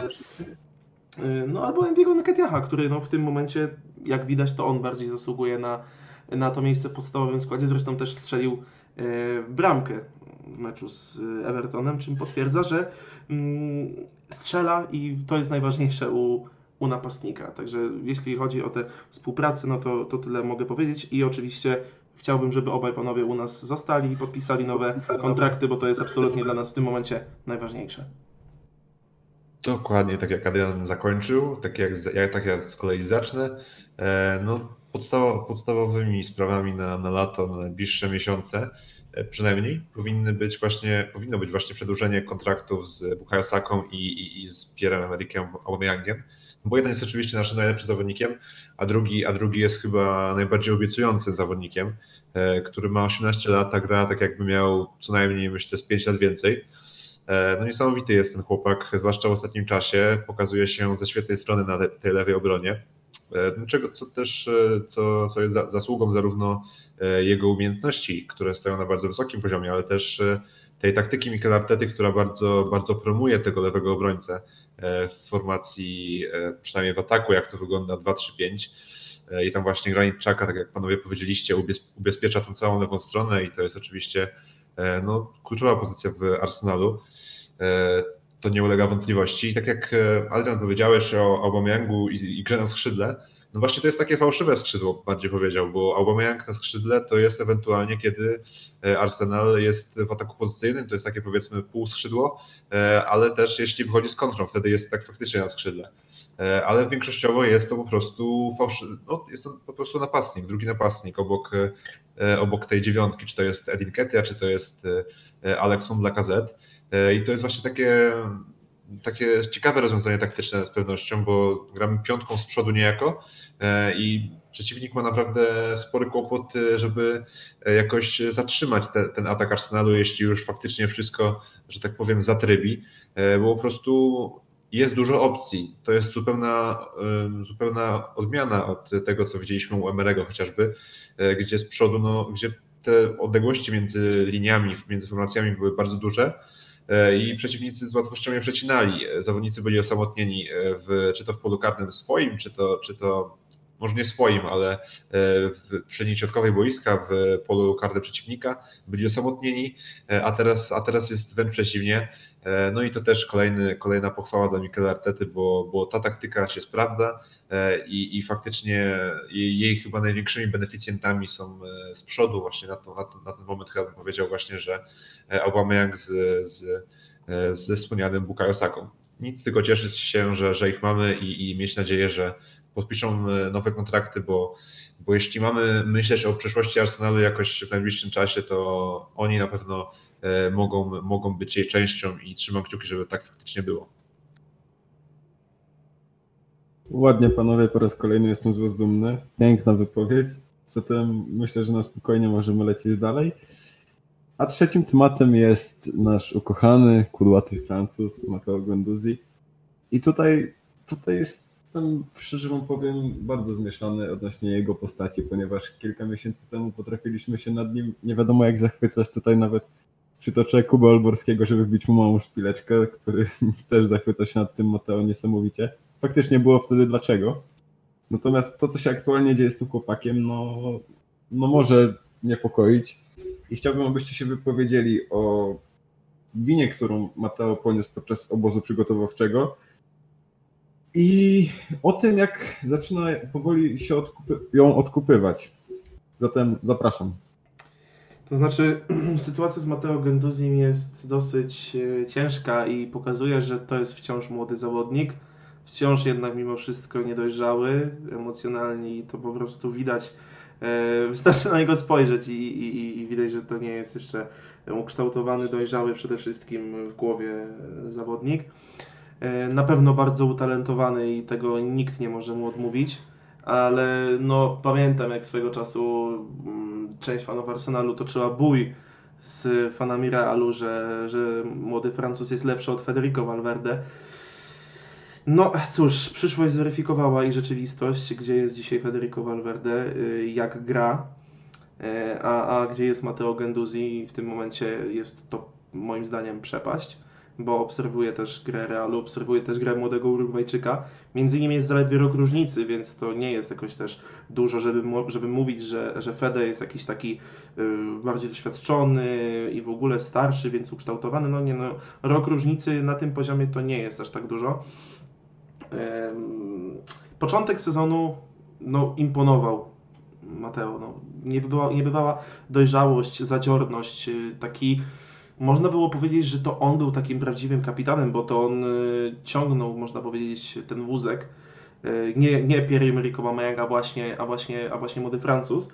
Y, no albo Andiego Nketiaha, który no, w tym momencie, jak widać, to on bardziej zasługuje na, na to miejsce w podstawowym składzie. Zresztą też strzelił y, bramkę w meczu z Evertonem, czym potwierdza, że mm, strzela i to jest najważniejsze u, u napastnika. Także jeśli chodzi o tę współpracę, no to, to tyle mogę powiedzieć i oczywiście chciałbym, żeby obaj panowie u nas zostali i podpisali nowe kontrakty, bo to jest absolutnie dla nas w tym momencie najważniejsze. Dokładnie tak jak Adrian zakończył, tak jak, jak tak ja z kolei zacznę. E, no, podstaw, podstawowymi sprawami na, na lato, na najbliższe miesiące przynajmniej powinny być właśnie, powinno być właśnie przedłużenie kontraktów z Bukayo Saką i, i, i z Pierre'em Emerikiem Aubameyangiem, bo jeden jest oczywiście naszym najlepszym zawodnikiem, a drugi, a drugi jest chyba najbardziej obiecującym zawodnikiem, e, który ma 18 lat, a gra tak jakby miał co najmniej myślę z 5 lat więcej. E, no niesamowity jest ten chłopak, zwłaszcza w ostatnim czasie, pokazuje się ze świetnej strony na tej lewej obronie. Czego, co też co, co jest zasługą zarówno E, jego umiejętności, które stoją na bardzo wysokim poziomie, ale też e, tej taktyki Mikel Artety, która bardzo, bardzo promuje tego lewego obrońcę e, w formacji, przynajmniej w ataku, jak to wygląda 2-3-5. I tam właśnie Granit Czaka, tak jak panowie powiedzieliście, ubezpiecza tą całą lewą stronę i to jest oczywiście no, kluczowa pozycja w Arsenalu. To nie ulega wątpliwości. I tak jak Adrian powiedziałeś o Aubameyangu i, i grze na skrzydle, no właśnie to jest takie fałszywe skrzydło, bardziej powiedział, bo Aubameyang na skrzydle to jest ewentualnie, kiedy e, Arsenal jest w ataku pozycyjnym, to jest takie powiedzmy pół skrzydło, e, ale też jeśli wychodzi z kontrą, wtedy jest tak faktycznie na skrzydle. e, ale większościowo jest to po prostu fałszy... no, jest to po prostu napastnik, drugi napastnik obok, obok tej dziewiątki, czy to jest Edin Ketia, czy to jest Alexon Lacazette i to jest właśnie takie takie ciekawe rozwiązanie taktyczne z pewnością, bo gramy piątką z przodu niejako i przeciwnik ma naprawdę spory kłopot, żeby jakoś zatrzymać te, ten atak Arsenalu, jeśli już faktycznie wszystko, że tak powiem, zatrybi, bo po prostu jest dużo opcji. To jest zupełna, zupełna odmiana od tego, co widzieliśmy u Emerego chociażby, gdzie z przodu, no, gdzie te odległości między liniami, między formacjami były bardzo duże i przeciwnicy z łatwością je przecinali. Zawodnicy byli osamotnieni, w, czy to w polu karnym swoim, czy to, czy to może nie swoim, ale w przedniej środkowej boiska, w polu karnym przeciwnika, byli osamotnieni, a teraz, a teraz jest wręcz przeciwnie. E, no i to też kolejny, kolejna pochwała dla Mikela Artety, bo, bo ta taktyka się sprawdza e, i, i faktycznie jej, chyba największymi beneficjentami są e, z przodu właśnie na, to, na, to, na ten moment chyba bym powiedział właśnie, że Aubameyang z, z, ze wspomnianym Bukayo Saką. Nic, tylko cieszyć się, że, że ich mamy i, i mieć nadzieję, że podpiszą nowe kontrakty, bo, bo jeśli mamy myśleć o przyszłości Arsenalu jakoś w najbliższym czasie, to oni na pewno E, mogą, mogą być jej częścią i trzymam kciuki, żeby tak faktycznie było. Ładnie panowie, po raz kolejny jestem z was dumny. Piękna wypowiedź. Zatem myślę, że na spokojnie możemy lecieć dalej. A trzecim tematem jest nasz ukochany, kudłaty Francuz, Matteo Guendouzi. I tutaj, tutaj jestem, szczerze wam powiem, bardzo zmieszany odnośnie jego postaci, ponieważ kilka miesięcy temu potrafiliśmy się nad nim nie wiadomo jak zachwycać. Tutaj nawet przytoczę Kubę Olborskiego, żeby wbić mu małą szpileczkę, który też zachwyca się nad tym Mateo niesamowicie. Faktycznie było wtedy dlaczego. Natomiast to, co się aktualnie dzieje z tym chłopakiem, no, no może niepokoić. I chciałbym, abyście się wypowiedzieli o winie, którą Mateo poniósł podczas obozu przygotowawczego i o tym, jak zaczyna powoli się odkupy ją odkupywać. Zatem zapraszam. To znaczy, sytuacja z Mateo Genduzim jest dosyć e, ciężka i pokazuje, że to jest wciąż młody zawodnik, wciąż jednak mimo wszystko niedojrzały emocjonalnie i to po prostu widać. E, wystarczy na niego spojrzeć i, i, i widać, że to nie jest jeszcze ukształtowany, dojrzały przede wszystkim w głowie zawodnik. E, na pewno bardzo utalentowany i tego nikt nie może mu odmówić ale no pamiętam jak swego czasu mm, część fanów Arsenalu toczyła bój z fanami Realu, że, że młody Francuz jest lepszy od Federico Valverde. No cóż, przyszłość zweryfikowała i rzeczywistość, gdzie jest dzisiaj Federico Valverde, y, jak gra, y, a, a gdzie jest Matteo Genduzi w tym momencie jest to moim zdaniem przepaść bo obserwuję też grę Realu, obserwuję też grę młodego Urugwajczyka. Między nimi jest zaledwie rok różnicy, więc to nie jest jakoś też dużo, żeby, żeby mówić, że, że Fede jest jakiś taki y, bardziej doświadczony i w ogóle starszy, więc ukształtowany. No nie, no, rok różnicy na tym poziomie to nie jest aż tak dużo. Początek sezonu no, imponował Mateo. No, nie, bywała, nie bywała dojrzałość, zadziorność, y, taki można było powiedzieć, że to on był takim prawdziwym kapitanem, bo to on y, ciągnął, można powiedzieć, ten wózek. Y, nie, nie Pierre-Emerick Aubameyang, a właśnie, a, właśnie, a właśnie młody Francuz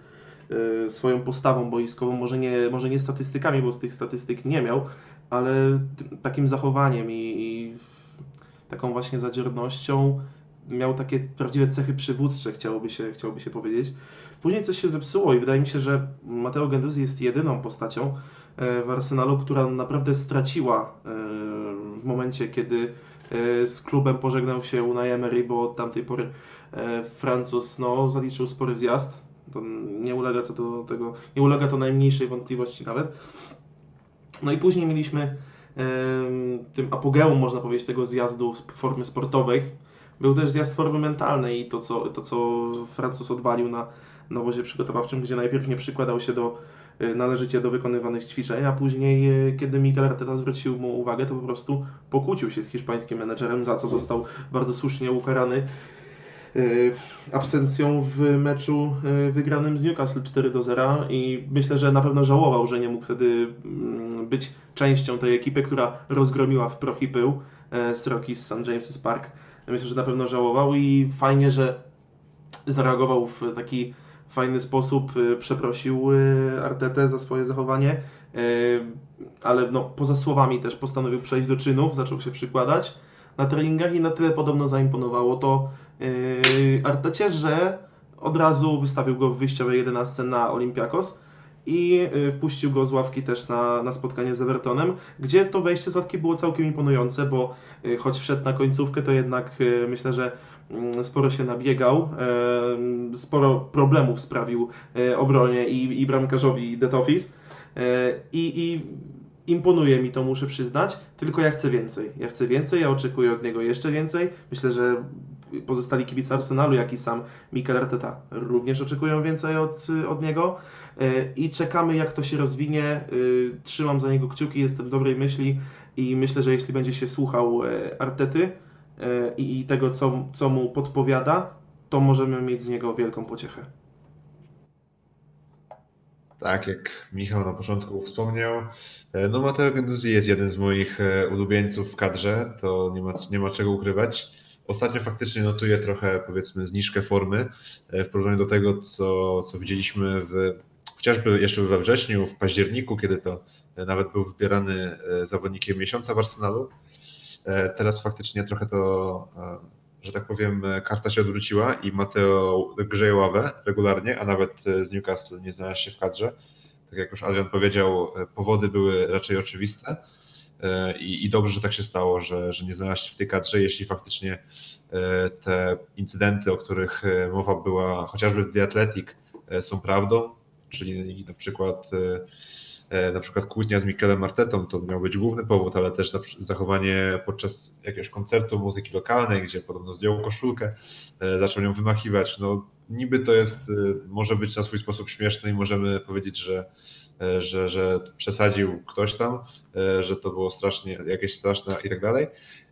swoją postawą boiskową, może nie, może nie statystykami, bo z tych statystyk nie miał, ale takim zachowaniem i, i taką właśnie zadziornością miał takie prawdziwe cechy przywódcze, chciałoby się, chciałoby się powiedzieć. Później coś się zepsuło i wydaje mi się, że Mateo Genduzzi jest jedyną postacią, E, w Arsenalu, która naprawdę straciła e, w momencie, kiedy e, z klubem pożegnał się Unai Emery, bo od tamtej pory Francuz no, zaliczył spory zjazd. To nie ulega co do tego, nie ulega to najmniejszej wątpliwości nawet. No i później mieliśmy tym apogeum, można powiedzieć, tego zjazdu formy sportowej. Był też zjazd formy mentalnej i to, co, to, co Francuz odwalił na, na obozie przygotowawczym, gdzie najpierw nie przykładał się do Y, należycie do wykonywanych ćwiczeń, a później, y, kiedy Miguel Arteta zwrócił mu uwagę, to po prostu pokłócił się z hiszpańskim menedżerem, za co został bardzo słusznie ukarany absencją w meczu wygranym z Newcastle 4 do 0 i myślę, że na pewno żałował, że nie mógł wtedy mm, być częścią tej ekipy, która rozgromiła w proch i pył z Rockies St. James's Park. Myślę, że na pewno żałował i fajnie, że zareagował w taki fajny sposób, przeprosił Artetę za swoje zachowanie, ale no, poza słowami też postanowił przejść do czynów, zaczął się przykładać na treningach i na tyle podobno zaimponowało to Artecie, że od razu wystawił go w wyjściowej 11 na Olympiakos i y, wpuścił go z ławki też na, na spotkanie z Evertonem, gdzie to wejście z ławki było całkiem imponujące, bo y, choć wszedł na końcówkę, to jednak myślę, że mm, sporo się nabiegał, sporo problemów sprawił obronie i, i bramkarzowi Detofis i, i imponuje mi to, muszę przyznać, tylko ja chcę więcej. Ja chcę więcej, ja oczekuję od niego jeszcze więcej. Myślę, że pozostali kibice Arsenalu, jak i sam Mikel Arteta również oczekują więcej od, od niego e, i czekamy jak to się rozwinie. E, trzymam za niego kciuki, jestem dobrej myśli i myślę, że jeśli będzie się słuchał e, Artety i tego, co, co mu podpowiada, to możemy mieć z niego wielką pociechę. Tak, jak Michał na początku wspomniał, no Mateo Gendouzi jest jeden z moich ulubieńców w kadrze, to nie ma, nie ma czego ukrywać. Ostatnio faktycznie notuję trochę, powiedzmy, zniżkę formy e, w porównaniu do tego, co, co widzieliśmy w, chociażby jeszcze we wrześniu, w październiku, kiedy to e, nawet był wybierany e, zawodnikiem miesiąca w Arsenalu. Teraz faktycznie trochę to, że tak powiem, karta się odwróciła i Mateo grzeje ławę regularnie, a nawet z Newcastle nie znalazł się w kadrze. Tak jak już Adrian powiedział, powody były raczej oczywiste I, I, dobrze, że tak się stało, że, że nie znalazł się w tej kadrze, jeśli faktycznie e, te incydenty, o których e, mowa była chociażby w The Athletic, są prawdą, czyli na przykład na przykład kłótnia z Mikelem Martetą to miał być główny powód, ale też zachowanie podczas jakiegoś koncertu muzyki lokalnej, gdzie podobno zdjął koszulkę, zaczął nią wymachiwać. No niby to jest, może być na swój sposób śmieszne i możemy powiedzieć, że E, że, że przesadził ktoś tam, e, że to było strasznie, jakieś straszne i tak dalej.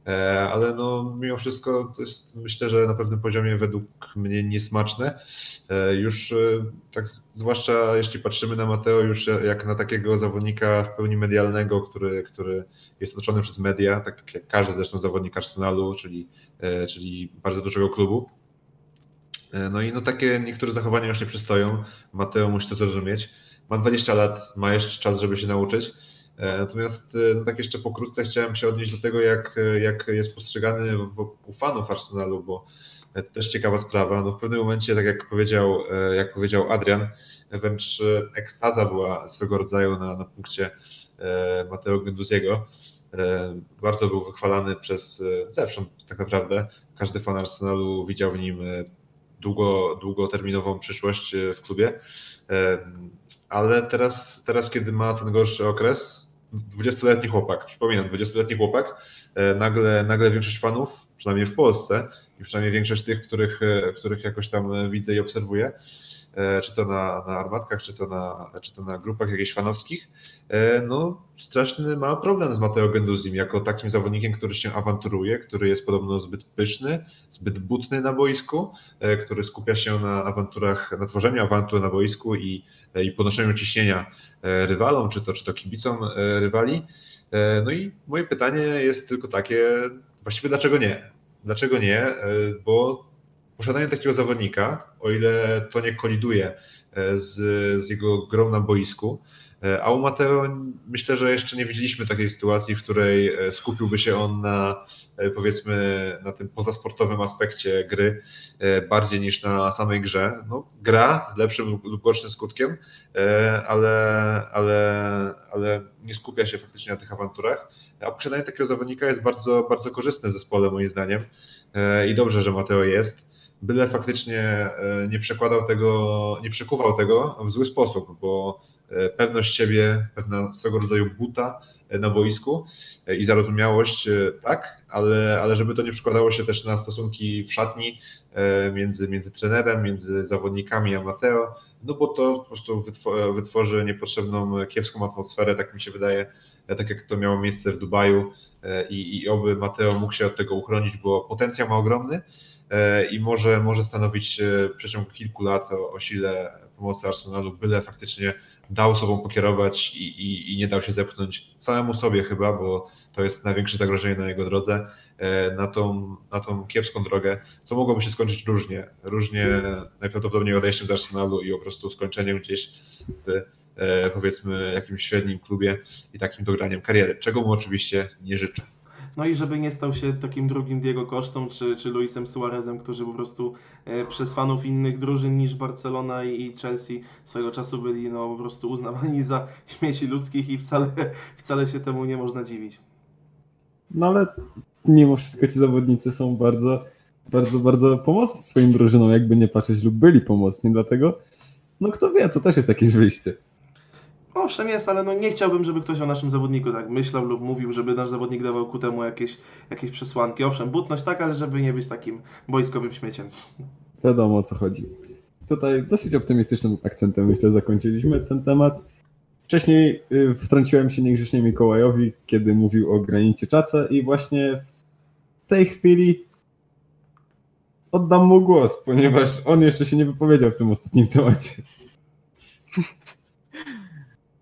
E, ale no, mimo wszystko to jest myślę, że na pewnym poziomie według mnie niesmaczne. Już tak, zwłaszcza jeśli patrzymy na Mateo już jak na takiego zawodnika w pełni medialnego, który, który jest otoczony przez media, tak jak każdy zresztą zawodnik Arsenalu, czyli, czyli bardzo dużego klubu. No i no takie niektóre zachowania już nie przystoją. Mateo musi to zrozumieć ma 20 lat, ma jeszcze czas, żeby się nauczyć. E, natomiast e, no tak jeszcze pokrótce chciałem się odnieść do tego, jak, jak jest postrzegany u fanów Arsenalu, bo to też ciekawa sprawa. No w pewnym momencie, tak jak powiedział, e, jak powiedział Adrian, wręcz ekstaza była swego rodzaju na, na punkcie Mateo Genduziego. Bardzo był wychwalany przez zewsząd tak naprawdę. Każdy fan Arsenalu widział w nim długo, długoterminową przyszłość w klubie ale teraz, teraz kiedy ma ten gorszy okres, 20-letni chłopak, przypominam, 20-letni chłopak, e, nagle, nagle większość fanów, przynajmniej w Polsce, i przynajmniej większość tych, których, e, których jakoś tam widzę i obserwuję, E, czy to na, na armatkach, czy to na, czy to na grupach jakichś fanowskich, e, no straszny ma problem z Mateo Genduzim jako takim zawodnikiem, który się awanturuje, który jest podobno zbyt pyszny, zbyt butny na boisku, e, który skupia się na awanturach, na tworzeniu awantur na boisku i, i ponoszeniu ciśnienia rywalom, czy to, czy to kibicom rywali. No i moje pytanie jest tylko takie, właściwie dlaczego nie? Dlaczego nie? Bo posiadanie takiego zawodnika, o ile to nie koliduje e, z, z jego grą na boisku, e, a u Mateo myślę, że jeszcze nie widzieliśmy takiej sytuacji, w której e, skupiłby się on na powiedzmy na tym pozasportowym aspekcie gry bardziej niż na samej grze. No, gra z lepszym lub gorszym skutkiem, ale, ale, ale nie skupia się faktycznie na tych awanturach. A posiadanie takiego zawodnika jest bardzo, bardzo korzystne w zespole moim zdaniem i dobrze, że Mateo jest byle faktycznie e, nie przekładał tego, nie przekuwał tego w zły sposób, bo e, pewność siebie, pewna swego rodzaju buta e, na boisku i zarozumiałość, tak, ale, ale żeby to nie przekładało się też na stosunki w szatni między, między trenerem, między zawodnikami a Mateo, no bo to po prostu wytworzy niepotrzebną, kiepską atmosferę, tak mi się wydaje, tak jak to miało miejsce w Dubaju i, i oby Mateo mógł się od tego uchronić, bo potencjał ma ogromny, i może, może stanowić e, w przeciągu kilku lat o, o sile pomocy Arsenalu, byle faktycznie dał sobą pokierować i, i, i nie dał się zepchnąć całemu sobie chyba, bo to jest największe zagrożenie na jego drodze, e, na tą, na tą kiepską drogę, co mogłoby się skończyć różnie. Różnie najprawdopodobniej odejściem z Arsenalu i po prostu skończeniem gdzieś w e, powiedzmy jakimś średnim klubie i takim dograniem kariery, czego mu oczywiście nie życzę. No i żeby nie stał się takim drugim Diego Kosztą czy, czy Luisem Suarezem, którzy po prostu e, przez fanów innych drużyn niż Barcelona i Chelsea swego czasu byli no, po prostu uznawani za śmieci ludzkich i wcale, wcale się temu nie można dziwić. No ale mimo wszystko ci zawodnicy są bardzo, bardzo, bardzo pomocni swoim drużynom, jakby nie patrzeć, lub byli pomocni, dlatego no kto wie, to też jest jakieś wyjście. Owszem jest, ale no nie chciałbym, żeby ktoś o naszym zawodniku tak myślał lub mówił, żeby nasz zawodnik dawał ku temu jakieś, jakieś przesłanki. Owszem, butność tak, ale żeby nie być takim boiskowym śmieciem. Wiadomo o co chodzi. Tutaj dosyć optymistycznym akcentem myślę zakończyliśmy ten temat. Wcześniej y, wtrąciłem się niegrzecznie Mikołajowi, kiedy mówił o granicie czaca i właśnie w tej chwili oddam mu głos, ponieważ on jeszcze się nie wypowiedział w tym ostatnim temacie.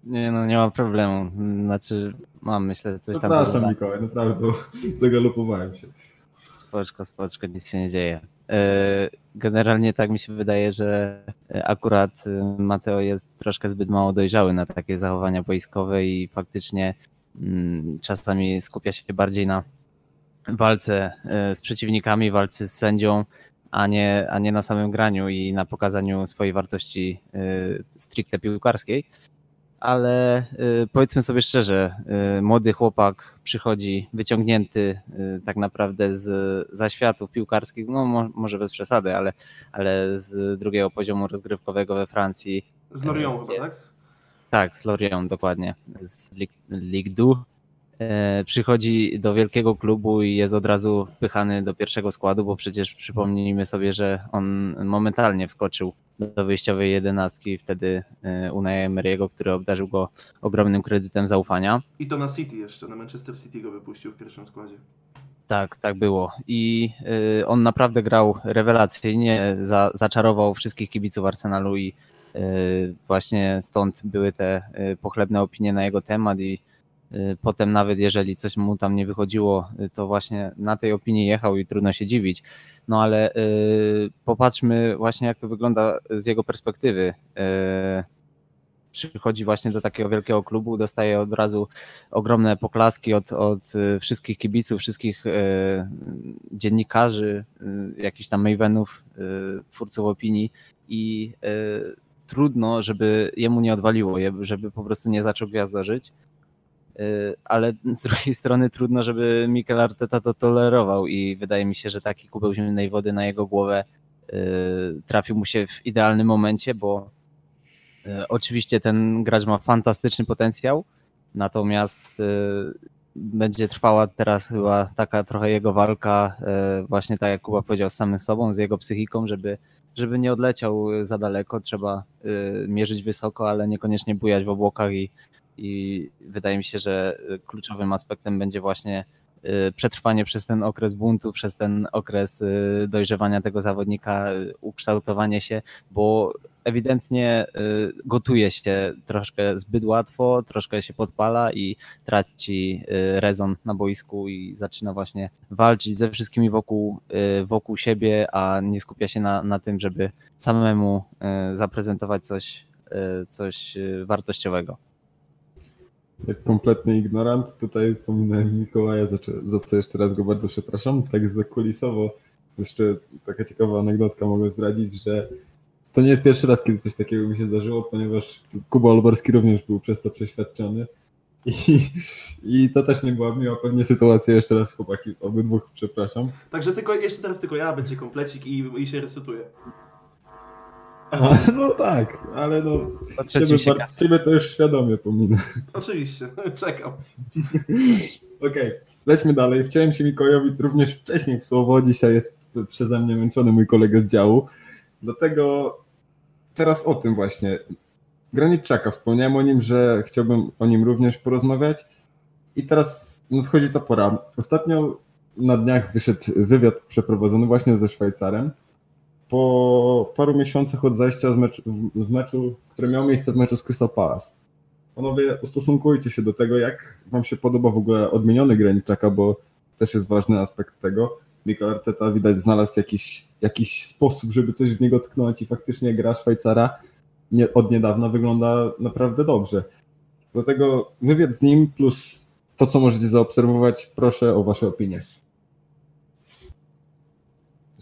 Nie, no nie ma problemu. Znaczy, mam myślę coś tam. Przepraszam Mikołaj, naprawdę zagalopowałem się. Spoczko, spoczko, nic się nie dzieje. E, generalnie tak mi się wydaje, że akurat e, Mateo jest troszkę zbyt mało dojrzały na takie zachowania boiskowe i faktycznie mm, czasami skupia się bardziej na walce e, z przeciwnikami, walce z sędzią, a nie, a nie na samym graniu i na pokazaniu swojej wartości stricte piłkarskiej ale y, powiedzmy sobie szczerze, y, młody chłopak przychodzi wyciągnięty y, tak naprawdę z zaświatów piłkarskich, no może bez przesady, ale, ale z drugiego poziomu rozgrywkowego we Francji. Z Lorient chyba, tak? Tak, z Lorient dokładnie, z Ligue 2 E, przychodzi do wielkiego klubu i jest od razu wpychany do pierwszego składu, bo przecież przypomnijmy sobie, że on momentalnie wskoczył do wyjściowej jedenastki wtedy e, Unai Emery'ego, który obdarzył go ogromnym kredytem zaufania. I to na City jeszcze, na Manchester City go wypuścił w pierwszym składzie. Tak, tak było. I e, on naprawdę grał rewelacyjnie, za, zaczarował wszystkich kibiców Arsenalu i właśnie stąd były te pochlebne opinie na jego temat i potem nawet jeżeli coś mu tam nie wychodziło, y, to właśnie na tej opinii jechał i trudno się dziwić. No ale y, popatrzmy właśnie jak to wygląda z jego perspektywy. Przychodzi właśnie do takiego wielkiego klubu, dostaje od razu ogromne poklaski od, od wszystkich kibiców, wszystkich dziennikarzy, jakichś tam mavenów, twórców opinii i trudno, żeby jemu nie odwaliło, żeby po prostu nie zaczął gwiazdożyć. Y, ale z drugiej strony trudno, żeby Mikel Arteta to tolerował i wydaje mi się, że taki kubeł zimnej wody na jego głowę y, trafił mu się w idealnym momencie, bo y, oczywiście ten gracz ma fantastyczny potencjał, natomiast będzie trwała teraz chyba taka trochę jego walka, właśnie tak jak Kuba powiedział, z samym sobą, z jego psychiką, żeby, żeby nie odleciał za daleko. Trzeba mierzyć wysoko, ale niekoniecznie bujać w obłokach i, i wydaje mi się, że y, kluczowym aspektem będzie właśnie y, przetrwanie przez ten okres buntu, przez ten okres y, dojrzewania tego zawodnika, ukształtowanie się, bo ewidentnie gotuje się troszkę zbyt łatwo, troszkę się podpala i traci rezon na boisku i zaczyna właśnie walczyć ze wszystkimi wokół, wokół siebie, a nie skupia się na, na tym, żeby samemu zaprezentować coś, coś wartościowego jak kompletny ignorant. Tutaj pominąłem Mikołaja, za, co jeszcze raz go bardzo przepraszam. Tak zakulisowo, jeszcze taka ciekawa anegdotka mogę zdradzić, że to nie jest pierwszy raz, kiedy coś takiego mi się zdarzyło, ponieważ Kuba Olborski również był przez to przeświadczony. I, I to też nie była miła pewnie sytuacja. Jeszcze raz chłopaki, obydwóch przepraszam. Także tylko, jeszcze teraz tylko ja, będzie komplecik i, i się resetuje. Aha, no tak, ale no. Ciebie, ciebie to już świadomie pominę. Oczywiście, czekam. Okej, okay, lećmy dalej. Wciąłem się Mikołajowi również wcześniej w słowo. Dzisiaj jest przeze mnie męczony mój kolega z działu. Dlatego teraz o tym właśnie. Graniczaka, wspomniałem o nim, że chciałbym o nim również porozmawiać. I teraz nadchodzi ta pora. Ostatnio na dniach wyszedł wywiad przeprowadzony właśnie ze Szwajcarem po paru miesiącach od zajścia z meczu, które miało miejsce w meczu z Crystal Palace. Panowie, ustosunkujcie się do tego, jak wam się podoba w ogóle odmieniony Graniczaka, bo też jest ważny aspekt tego. Mikel Arteta widać znalazł jakiś, jakiś sposób, żeby coś w niego tknąć i faktycznie gra Szwajcara nie, od niedawna wygląda naprawdę dobrze. Dlatego wywiad z nim plus to, co możecie zaobserwować, proszę o wasze opinie.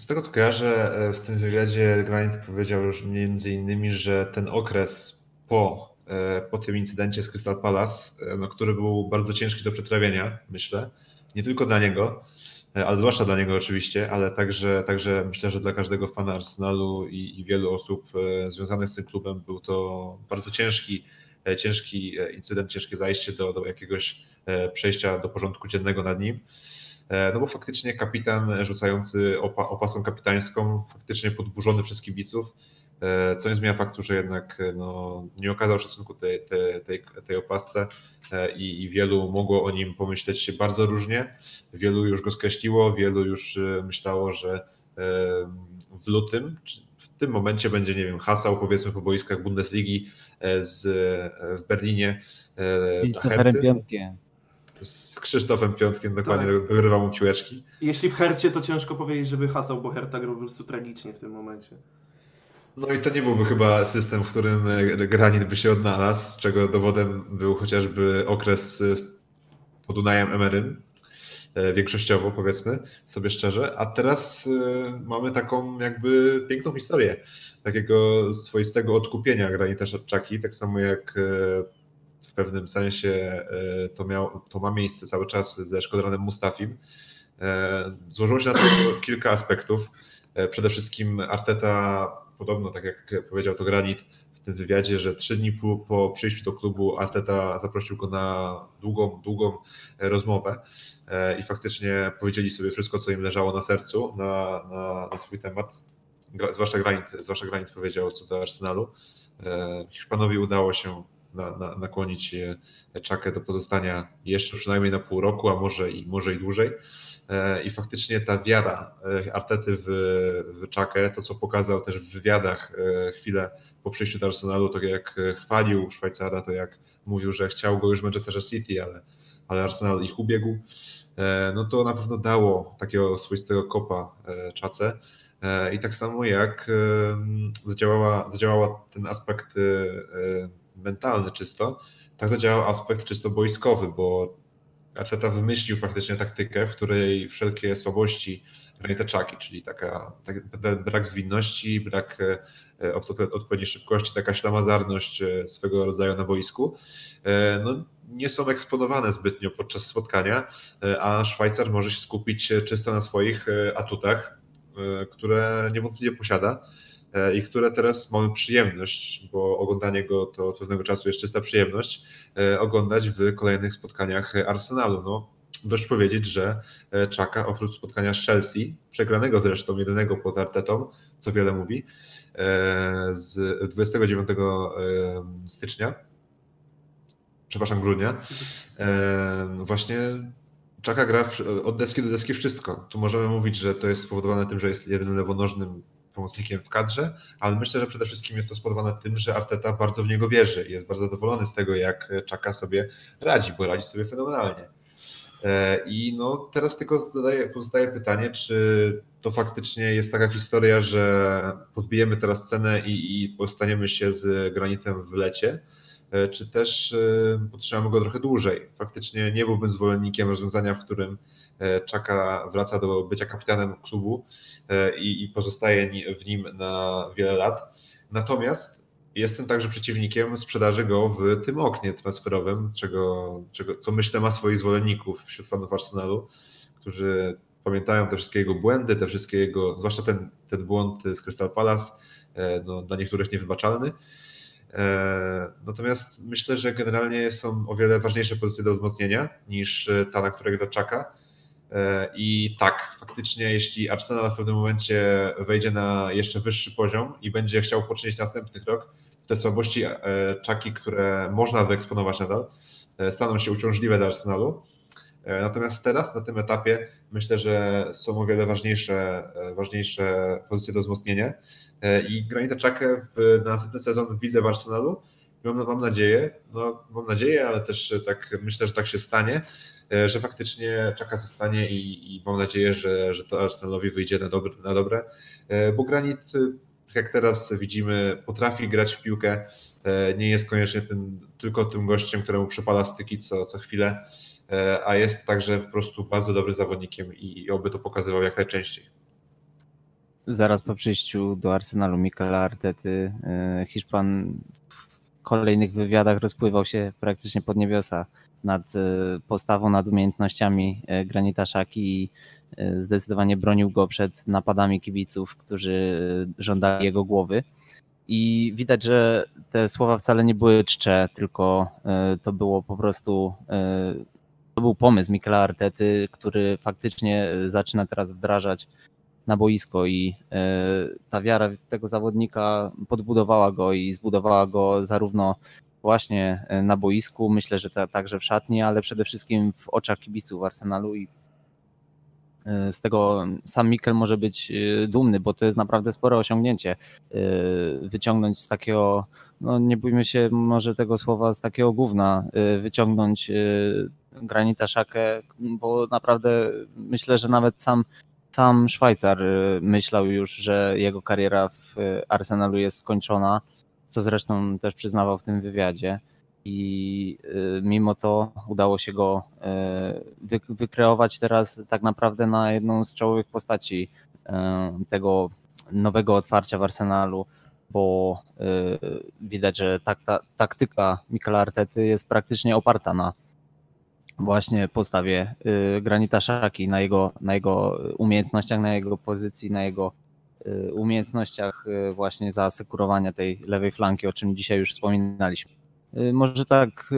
Z tego co kojarzę, e, w tym wywiadzie Granit powiedział już między innymi, że ten okres po, e, po tym incydencie z Crystal Palace, e, no, który był bardzo ciężki do przetrawienia, myślę, nie tylko dla niego, ale zwłaszcza dla niego oczywiście, ale także, także myślę, że dla każdego fana Arsenalu i, i wielu osób związanych z tym klubem był to bardzo ciężki, ciężki incydent, ciężkie zajście do, do jakiegoś przejścia do porządku dziennego nad nim. E, no bo faktycznie kapitan rzucający opa, opasą kapitańską, faktycznie podburzony przez kibiców, e, co nie zmienia faktu, że jednak e, no, nie okazał szacunku tej, tej, tej, tej opasce i, i, wielu mogło o nim pomyśleć się bardzo różnie. Wielu już go skreśliło, wielu już myślało, że w lutym, w tym momencie będzie, nie wiem, hasał powiedzmy po boiskach Bundesligi z, w Berlinie. Z Piątkiem z Krzysztofem Piątkiem dokładnie tak. dogrywał mu piłeczki. Jeśli w Hercie, to ciężko powiedzieć, żeby hasał, bo Herta grał po prostu tragicznie w tym momencie. No i to nie byłby chyba system, w którym e, Granit by się odnalazł, czego dowodem był chociażby okres e, pod Unajem Emerym, e, większościowo powiedzmy sobie szczerze, a teraz mamy taką jakby piękną historię takiego swoistego odkupienia Granita Czaki, tak samo jak w pewnym sensie e, to, miał, to ma miejsce cały czas ze Szkodranem Mustafim. E, złożyło się na to kilka aspektów. E, przede wszystkim Arteta, podobno tak jak powiedział to Granit w tym wywiadzie, że trzy dni po, po przyjściu do klubu Arteta zaprosił go na długą, długą rozmowę i faktycznie powiedzieli sobie wszystko, co im leżało na sercu, na, na, na swój temat. Zwłaszcza Granit, zwłaszcza Granit powiedział co do Arsenalu. Hiszpanowi udało się na, na, nakłonić Czakę do pozostania jeszcze przynajmniej na pół roku, a może i, może i dłużej. E, I faktycznie ta wiara e, Artety w, w Czakę, to co pokazał też w wywiadach e, chwilę po przyjściu do Arsenalu, to jak chwalił Szwajcara, to jak mówił, że chciał go już Manchester City, ale, ale Arsenal ich ubiegł, no to na pewno dało takiego swoistego kopa Czace. I tak samo jak zadziałała, zadziałała ten aspekt mentalny czysto, tak zadziałał aspekt czysto boiskowy, bo Arteta wymyślił praktycznie taktykę, w której wszelkie słabości Czaki, czyli taka, tak, brak zwinności, brak e, odpowiedniej szybkości, taka ślamazarność e, swego rodzaju na boisku, e, no, nie są eksponowane zbytnio podczas spotkania, a Szwajcar może się skupić czysto na swoich atutach, które niewątpliwie posiada. E, i które teraz mamy przyjemność, bo oglądanie go to od pewnego czasu jest czysta przyjemność, e, oglądać w kolejnych spotkaniach Arsenalu. No, dość powiedzieć, że e, Czaka oprócz spotkania z Chelsea, przegranego zresztą jedynego pod Artetą, co wiele mówi, z 29 stycznia, przepraszam, grudnia, właśnie Czaka gra od deski do deski wszystko. Tu możemy mówić, że to jest spowodowane tym, że jest jedynym lewonożnym pomocnikiem w kadrze, ale myślę, że przede wszystkim jest to spowodowane tym, że Arteta bardzo w niego wierzy i jest bardzo zadowolony z tego, jak Czaka sobie radzi, bo radzi sobie fenomenalnie. E, I no, teraz tylko zadaję, pozostaje pytanie, czy to faktycznie jest taka historia, że podbijemy teraz cenę i, i postaniemy się z granitem w lecie, e, czy też e, potrzebujemy go trochę dłużej. Faktycznie nie byłbym zwolennikiem rozwiązania, w którym E, Czaka wraca do bycia kapitanem klubu e, i, i pozostaje w nim na wiele lat. Natomiast jestem także przeciwnikiem sprzedaży go w tym oknie transferowym, czego, czego, co myślę ma swoich zwolenników wśród fanów Arsenalu, którzy pamiętają te wszystkie jego błędy, te wszystkie jego, zwłaszcza ten, ten błąd z Crystal Palace, e, no, dla niektórych niewybaczalny. Natomiast myślę, że generalnie są o wiele ważniejsze pozycje do wzmocnienia niż ta, na której gra Czaka. E, I tak, faktycznie, jeśli Arsenal w pewnym momencie wejdzie na jeszcze wyższy poziom i będzie chciał poczynić następny krok, te słabości e, czaki, które można wyeksponować nadal, e, staną się uciążliwe dla Arsenalu. Natomiast teraz, na tym etapie, myślę, że są o wiele ważniejsze, ważniejsze pozycje do wzmocnienia i Granita Czakę w następny sezon widzę w Arsenalu. Mam, mam nadzieję, no, mam nadzieję, ale też tak myślę, że tak się stanie, że faktycznie czeka zostanie i, i mam nadzieję, że, że to Arsenalowi wyjdzie na dobre, na dobre, e, bo Granit, jak teraz widzimy, potrafi grać w piłkę, e, nie jest koniecznie tym, tylko tym gościem, któremu przypada styki co, co chwilę, a jest także po prostu bardzo dobrym zawodnikiem i, i oby to pokazywał jak najczęściej. Zaraz po przyjściu do Arsenalu Mikela Artety, Hiszpan w kolejnych wywiadach rozpływał się praktycznie pod niebiosa nad e, postawą, nad umiejętnościami e, Granita Szaki i e, zdecydowanie bronił go przed napadami kibiców, którzy żądali jego głowy. I widać, że te słowa wcale nie były czcze, tylko to było po prostu to był pomysł Mikela Artety, który faktycznie zaczyna teraz wdrażać na boisko i ta wiara tego zawodnika podbudowała go i zbudowała go zarówno właśnie e, na boisku, myślę, że ta, także w szatni, ale przede wszystkim w oczach kibiców Arsenalu i e, z tego sam Mikel może być e, dumny, bo to jest naprawdę spore osiągnięcie. Wyciągnąć z takiego, no nie bójmy się może tego słowa, z takiego gówna, wyciągnąć Granita Szakę, bo naprawdę myślę, że nawet sam, sam Szwajcar myślał już, że jego kariera w Arsenalu jest skończona co zresztą też przyznawał w tym wywiadzie. I y, mimo to udało się go y, wykreować teraz tak naprawdę na jedną z czołowych postaci y, tego nowego otwarcia w Arsenalu, bo widać, że tak, ta, taktyka Mikela Artety jest praktycznie oparta na właśnie postawie Granita Szaki, na jego, na jego umiejętnościach, na jego pozycji, na jego umiejętnościach y, właśnie zaasekurowania tej lewej flanki, o czym dzisiaj już wspominaliśmy. Y, może tak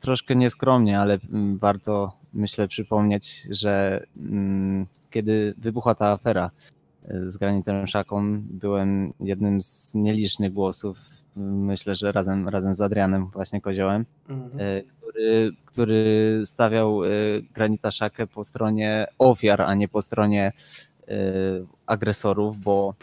troszkę nieskromnie, ale mm, warto myślę przypomnieć, że mm, kiedy wybuchła ta afera z Granitem Szaką, byłem jednym z nielicznych głosów, myślę, że razem, razem z Adrianem właśnie Koziołem, mhm. który, który stawiał Granita Szakę po stronie ofiar, a nie po stronie Y, agresorów, bo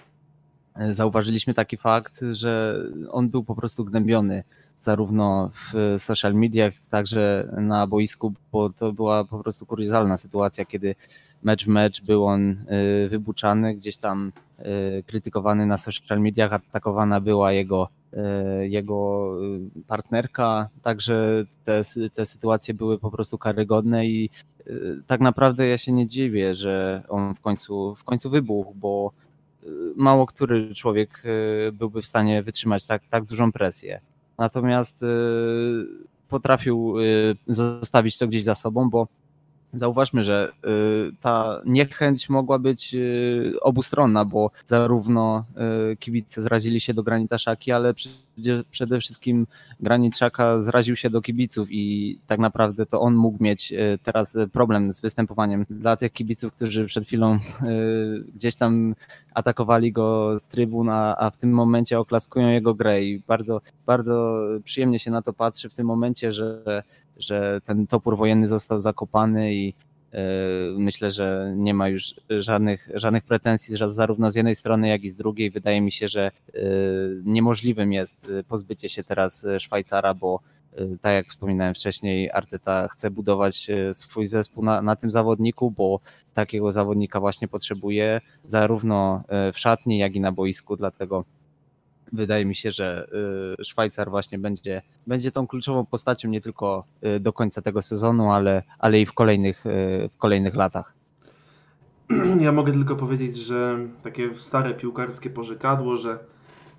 y, zauważyliśmy taki fakt, że on był po prostu gnębiony zarówno w social mediach, także na boisku, bo to była po prostu kuriozalna sytuacja, kiedy mecz w mecz był on y, wybuczany, gdzieś tam krytykowany na social mediach, atakowana była jego, jego partnerka, także te, te sytuacje były po prostu karygodne i Y, tak naprawdę ja się nie dziwię, że on w końcu, w końcu wybuchł, bo y, mało który człowiek y, byłby w stanie wytrzymać tak, tak dużą presję. Natomiast potrafił zostawić to gdzieś za sobą, bo Zauważmy, że y, ta niechęć mogła być y, obustronna, bo zarówno y, kibice zrazili się do Granita Szaki, ale przede wszystkim Granit Szaka zraził się do kibiców i tak naprawdę to on mógł mieć teraz problem z występowaniem. Dla tych kibiców, którzy przed chwilą gdzieś tam atakowali go z trybun, a w tym momencie oklaskują jego grę i bardzo, bardzo przyjemnie się na to patrzy w tym momencie, że że ten topór wojenny został zakopany i e, myślę, że nie ma już żadnych, żadnych pretensji zarówno z jednej strony, jak i z drugiej. Wydaje mi się, że e, niemożliwym jest pozbycie się teraz Szwajcara, bo e, tak jak wspominałem wcześniej, Arteta chce budować swój zespół na, na tym zawodniku, bo takiego zawodnika właśnie potrzebuje zarówno w szatni, jak i na boisku, dlatego wydaje mi się, że y, Szwajcar właśnie będzie, będzie tą kluczową postacią nie tylko y, do końca tego sezonu, ale, ale i w kolejnych, y, w kolejnych latach. Ja mogę tylko powiedzieć, że takie stare piłkarskie pożekadło, że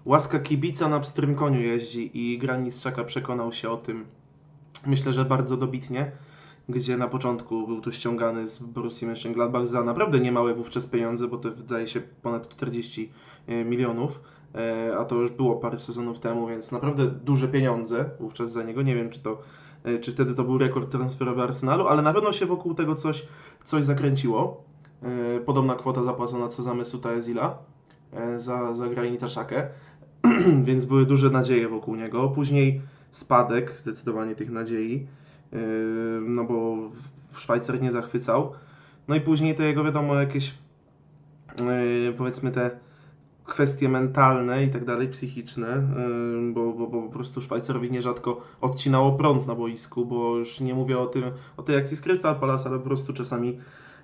łaska kibica na pstrym koniu jeździ i Graniczaka przekonał się o tym, myślę, że bardzo dobitnie, gdzie na początku był tu ściągany z Borussii Mönchengladbach za naprawdę niemałe wówczas pieniądze, bo to wydaje się ponad 40 milionów a to już było parę sezonów temu, więc naprawdę duże pieniądze wówczas za niego. Nie wiem, czy, to, e, czy wtedy to był rekord transferowy Arsenalu, ale na pewno się wokół tego coś, coś zakręciło. E, podobna kwota zapłacona co za Mesut Ezila za, za Granita Szakę, więc były duże nadzieje wokół niego. Później spadek zdecydowanie tych nadziei, no bo Szwajcar nie zachwycał. No i później to jego wiadomo jakieś powiedzmy te kwestie mentalne i tak dalej, psychiczne, yy, bo, bo, bo po prostu Szwajcarowi nierzadko odcinało prąd na boisku, bo już nie mówię o tym, o tej akcji z Crystal Palace, ale po prostu czasami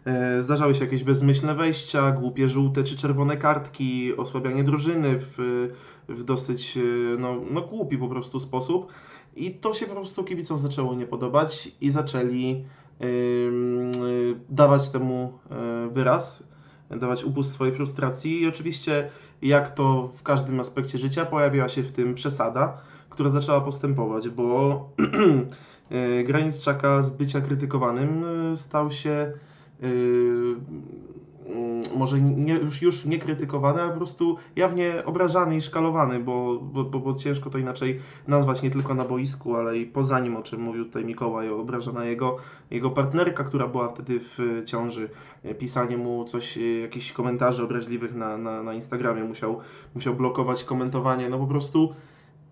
yy, zdarzały się jakieś bezmyślne wejścia, głupie żółte czy czerwone kartki, osłabianie drużyny w, w dosyć yy, no, no głupi po prostu sposób. I to się po prostu kibicom zaczęło nie podobać i zaczęli dawać temu e, wyraz, dawać upust swojej frustracji. I oczywiście jak to w każdym aspekcie życia pojawiła się w tym przesada, która zaczęła postępować, bo e, Granic Czaka z bycia krytykowanym e, stał się Mm, może nie, już, już nie krytykowany, a po prostu jawnie obrażany i szkalowany, bo, bo, bo, bo, ciężko to inaczej nazwać nie tylko na boisku, ale i poza nim, o czym mówił tutaj Mikołaj, obrażana jego, jego partnerka, która była wtedy w ciąży, pisanie mu coś, jakichś komentarzy obraźliwych na, na, na Instagramie, musiał, musiał blokować komentowanie, no po prostu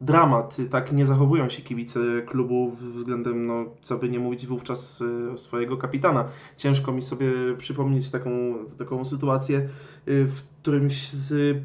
dramat. Tak nie zachowują się kibice klubu względem, no, co by nie mówić wówczas e, swojego kapitana. Ciężko mi sobie przypomnieć taką, taką sytuację e, w którymś z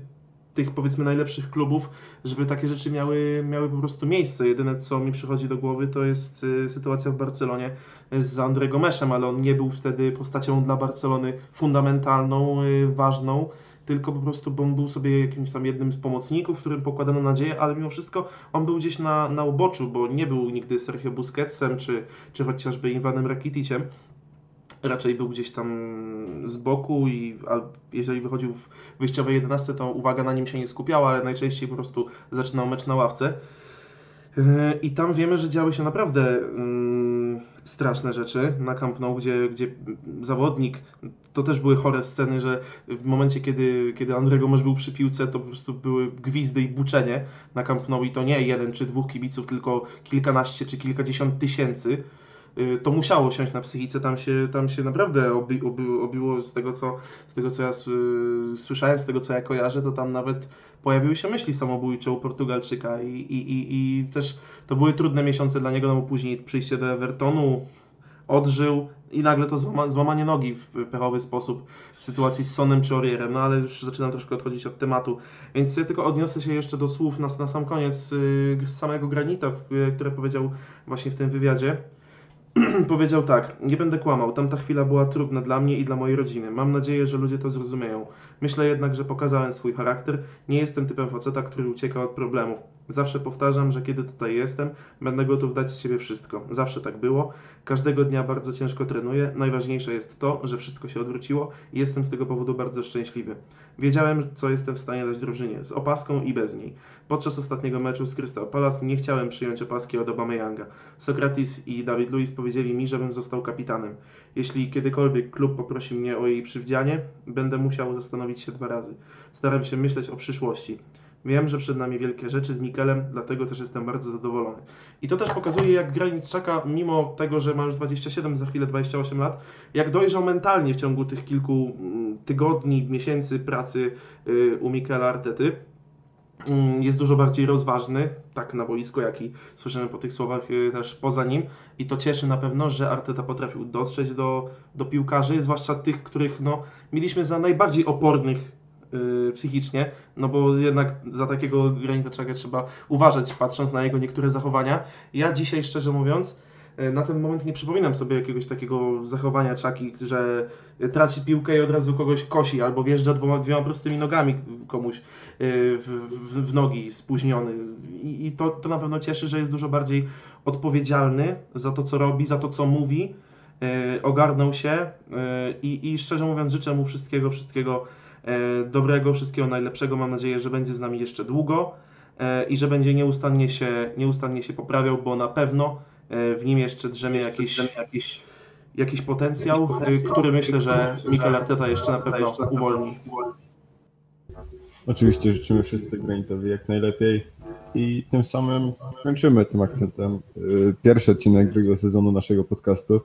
tych powiedzmy najlepszych klubów, żeby takie rzeczy miały, miały po prostu miejsce. Jedyne co mi przychodzi do głowy to jest e, sytuacja w Barcelonie z André Gomeszem, ale on nie był wtedy postacią dla Barcelony fundamentalną, ważną tylko po prostu bo on był sobie jakimś tam jednym z pomocników, którym pokładano nadzieję, ale mimo wszystko on był gdzieś na, na uboczu, bo nie był nigdy Sergio Busquetsem, czy, czy chociażby Iwanem Rakiticiem, raczej był gdzieś tam z boku i jeżeli wychodził w wyjściowej 11, to uwaga na nim się nie skupiała, ale najczęściej po prostu zaczynał mecz na ławce. I tam wiemy, że działy się naprawdę mm, straszne rzeczy na Camp Nou, gdzie, gdzie zawodnik, to też były chore sceny, że w momencie, kiedy, kiedy André Gomes był przy piłce, to po prostu były gwizdy i buczenie na Camp Nou i to nie jeden czy dwóch kibiców, tylko kilkanaście czy kilkadziesiąt tysięcy to musiało siąść na psychice, tam się, tam się naprawdę obi, obi, obiło z tego, co, z tego, co ja słyszałem, z tego, co ja kojarzę, to tam nawet pojawiły się myśli samobójcze u Portugalczyka i, i, i, i też to były trudne miesiące dla niego, no bo później przyjście do Evertonu, odżył i nagle to złama, złamanie nogi w pechowy sposób w sytuacji z Sonem czy Orierem, no ale już zaczynam troszkę odchodzić od tematu, więc ja tylko odniosę się jeszcze do słów na, na sam koniec yy, samego Granita, yy, które powiedział właśnie w tym wywiadzie. powiedział tak, nie będę kłamał, tamta chwila była trudna dla mnie i dla mojej rodziny. Mam nadzieję, że ludzie to zrozumieją. Myślę jednak, że pokazałem swój charakter. Nie jestem typem faceta, który ucieka od problemów. Zawsze powtarzam, że kiedy tutaj jestem, będę gotów dać z siebie wszystko. Zawsze tak było. Każdego dnia bardzo ciężko trenuję. Najważniejsze jest to, że wszystko się odwróciło i jestem z tego powodu bardzo szczęśliwy. Wiedziałem, co jestem w stanie dać drużynie, z opaską i bez niej. Podczas ostatniego meczu z Crystal Palace nie chciałem przyjąć opaski od Younga. Sokratis i David Luiz powiedzieli mi, żebym został kapitanem. Jeśli kiedykolwiek klub poprosi mnie o jej przywdzianie, będę musiał zastanowić się dwa razy. Staram się myśleć o przyszłości. Wiem, że przed nami wielkie rzeczy z Mikelem, dlatego też jestem bardzo zadowolony. I to też pokazuje, jak Granit Czaka, mimo tego, że ma już 27, za chwilę 28 lat, jak dojrzał mentalnie w ciągu tych kilku mm, tygodni, miesięcy pracy y, u Mikela Artety. Mm, jest dużo bardziej rozważny, tak na boisku, jak i słyszymy po tych słowach y, też poza nim. I to cieszy na pewno, że Arteta potrafił dotrzeć do, do piłkarzy, zwłaszcza tych, których no, mieliśmy za najbardziej opornych yy, psychicznie, no bo jednak za takiego Granita trzeba uważać, patrząc na jego niektóre zachowania. Ja dzisiaj, szczerze mówiąc, y, na ten moment nie przypominam sobie jakiegoś takiego zachowania Czaki, że traci piłkę i od razu kogoś kosi, albo wjeżdża dwoma, dwiema prostymi nogami komuś y, w, w, w nogi spóźniony. I, i to, to na pewno cieszy, że jest dużo bardziej odpowiedzialny za to, co robi, za to, co mówi. Ogarnął się i, i szczerze mówiąc życzę mu wszystkiego, wszystkiego dobrego, wszystkiego najlepszego. Mam nadzieję, że będzie z nami jeszcze długo e, i że będzie nieustannie się, nieustannie się poprawiał, bo na pewno e, w nim jeszcze drzemie jakiś, jakiś, jakiś potencjał, który myślę, że Mikel Arteta jeszcze na pewno uwolni. Oczywiście życzymy wszyscy Granitowi jak najlepiej i tym samym kończymy tym akcentem pierwszy odcinek drugiego sezonu naszego podcastu.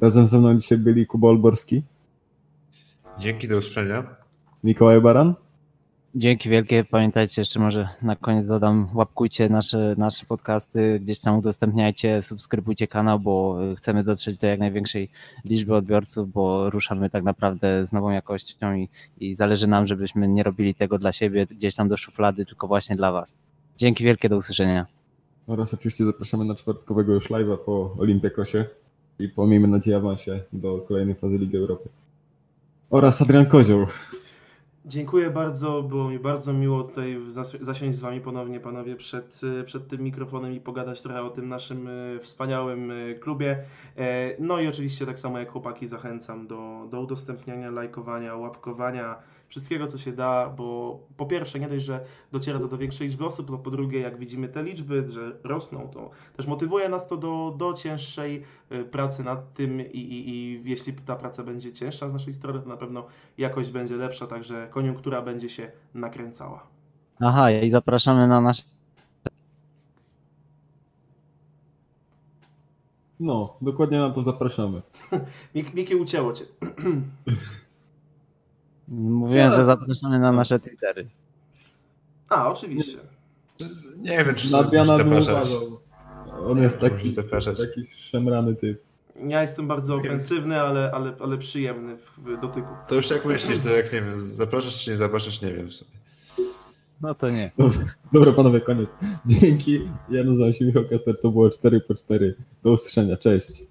Razem ze mną dzisiaj byli Kuba Olborski. Dzięki, do usłyszenia. Mikołaj Baran? Dzięki wielkie. Pamiętajcie jeszcze może na koniec dodam, łapkujcie nasze, nasze podcasty, gdzieś tam udostępniajcie, subskrybujcie kanał, bo chcemy dotrzeć do jak największej liczby odbiorców, bo ruszamy tak naprawdę z nową jakością i, i zależy nam, żebyśmy nie robili tego dla siebie gdzieś tam do szuflady, tylko właśnie dla Was. Dzięki wielkie, do usłyszenia. Oraz oczywiście zapraszamy na czwartkowego już live'a po Olimpiakosie i po, miejmy nadzieję, awansie do kolejnej fazy Ligi Europy. Oraz Adrian Kozioł. Dziękuję bardzo, było mi bardzo miło tutaj zas- zasiąść z Wami ponownie, panowie, przed, y, przed tym mikrofonem i pogadać trochę o tym naszym y, wspaniałym y, klubie. E, No i oczywiście tak samo jak chłopaki zachęcam do, do udostępniania, lajkowania, łapkowania, wszystkiego co się da, bo po pierwsze nie dość, że dociera to do większej liczby osób, to po drugie jak widzimy te liczby, że rosną, to też motywuje nas to do, do cięższej y, pracy nad tym i, i, i jeśli ta praca będzie cięższa z naszej strony, to na pewno jakość będzie lepsza, także koniunktura będzie się nakręcała. Aha, i zapraszamy na nasze No, dokładnie na to zapraszamy. Mik- Miki ucięło Cię. Mówiłem, Nie. że zapraszamy na nasze Twittery. A, oczywiście. Nie wiem, czy Na Adriana bym uważał. On jest taki, taki szemrany typ. Ja jestem bardzo ofensywny, ale, ale, ale przyjemny w dotyku. To już jak myślisz, to jak nie wiem, zapraszasz czy nie zapraszasz, nie wiem. No to nie. Dobra, panowie, koniec. Dzięki. Ja nazywam się Michał Kaster, to było 4 po 4. Do usłyszenia, cześć.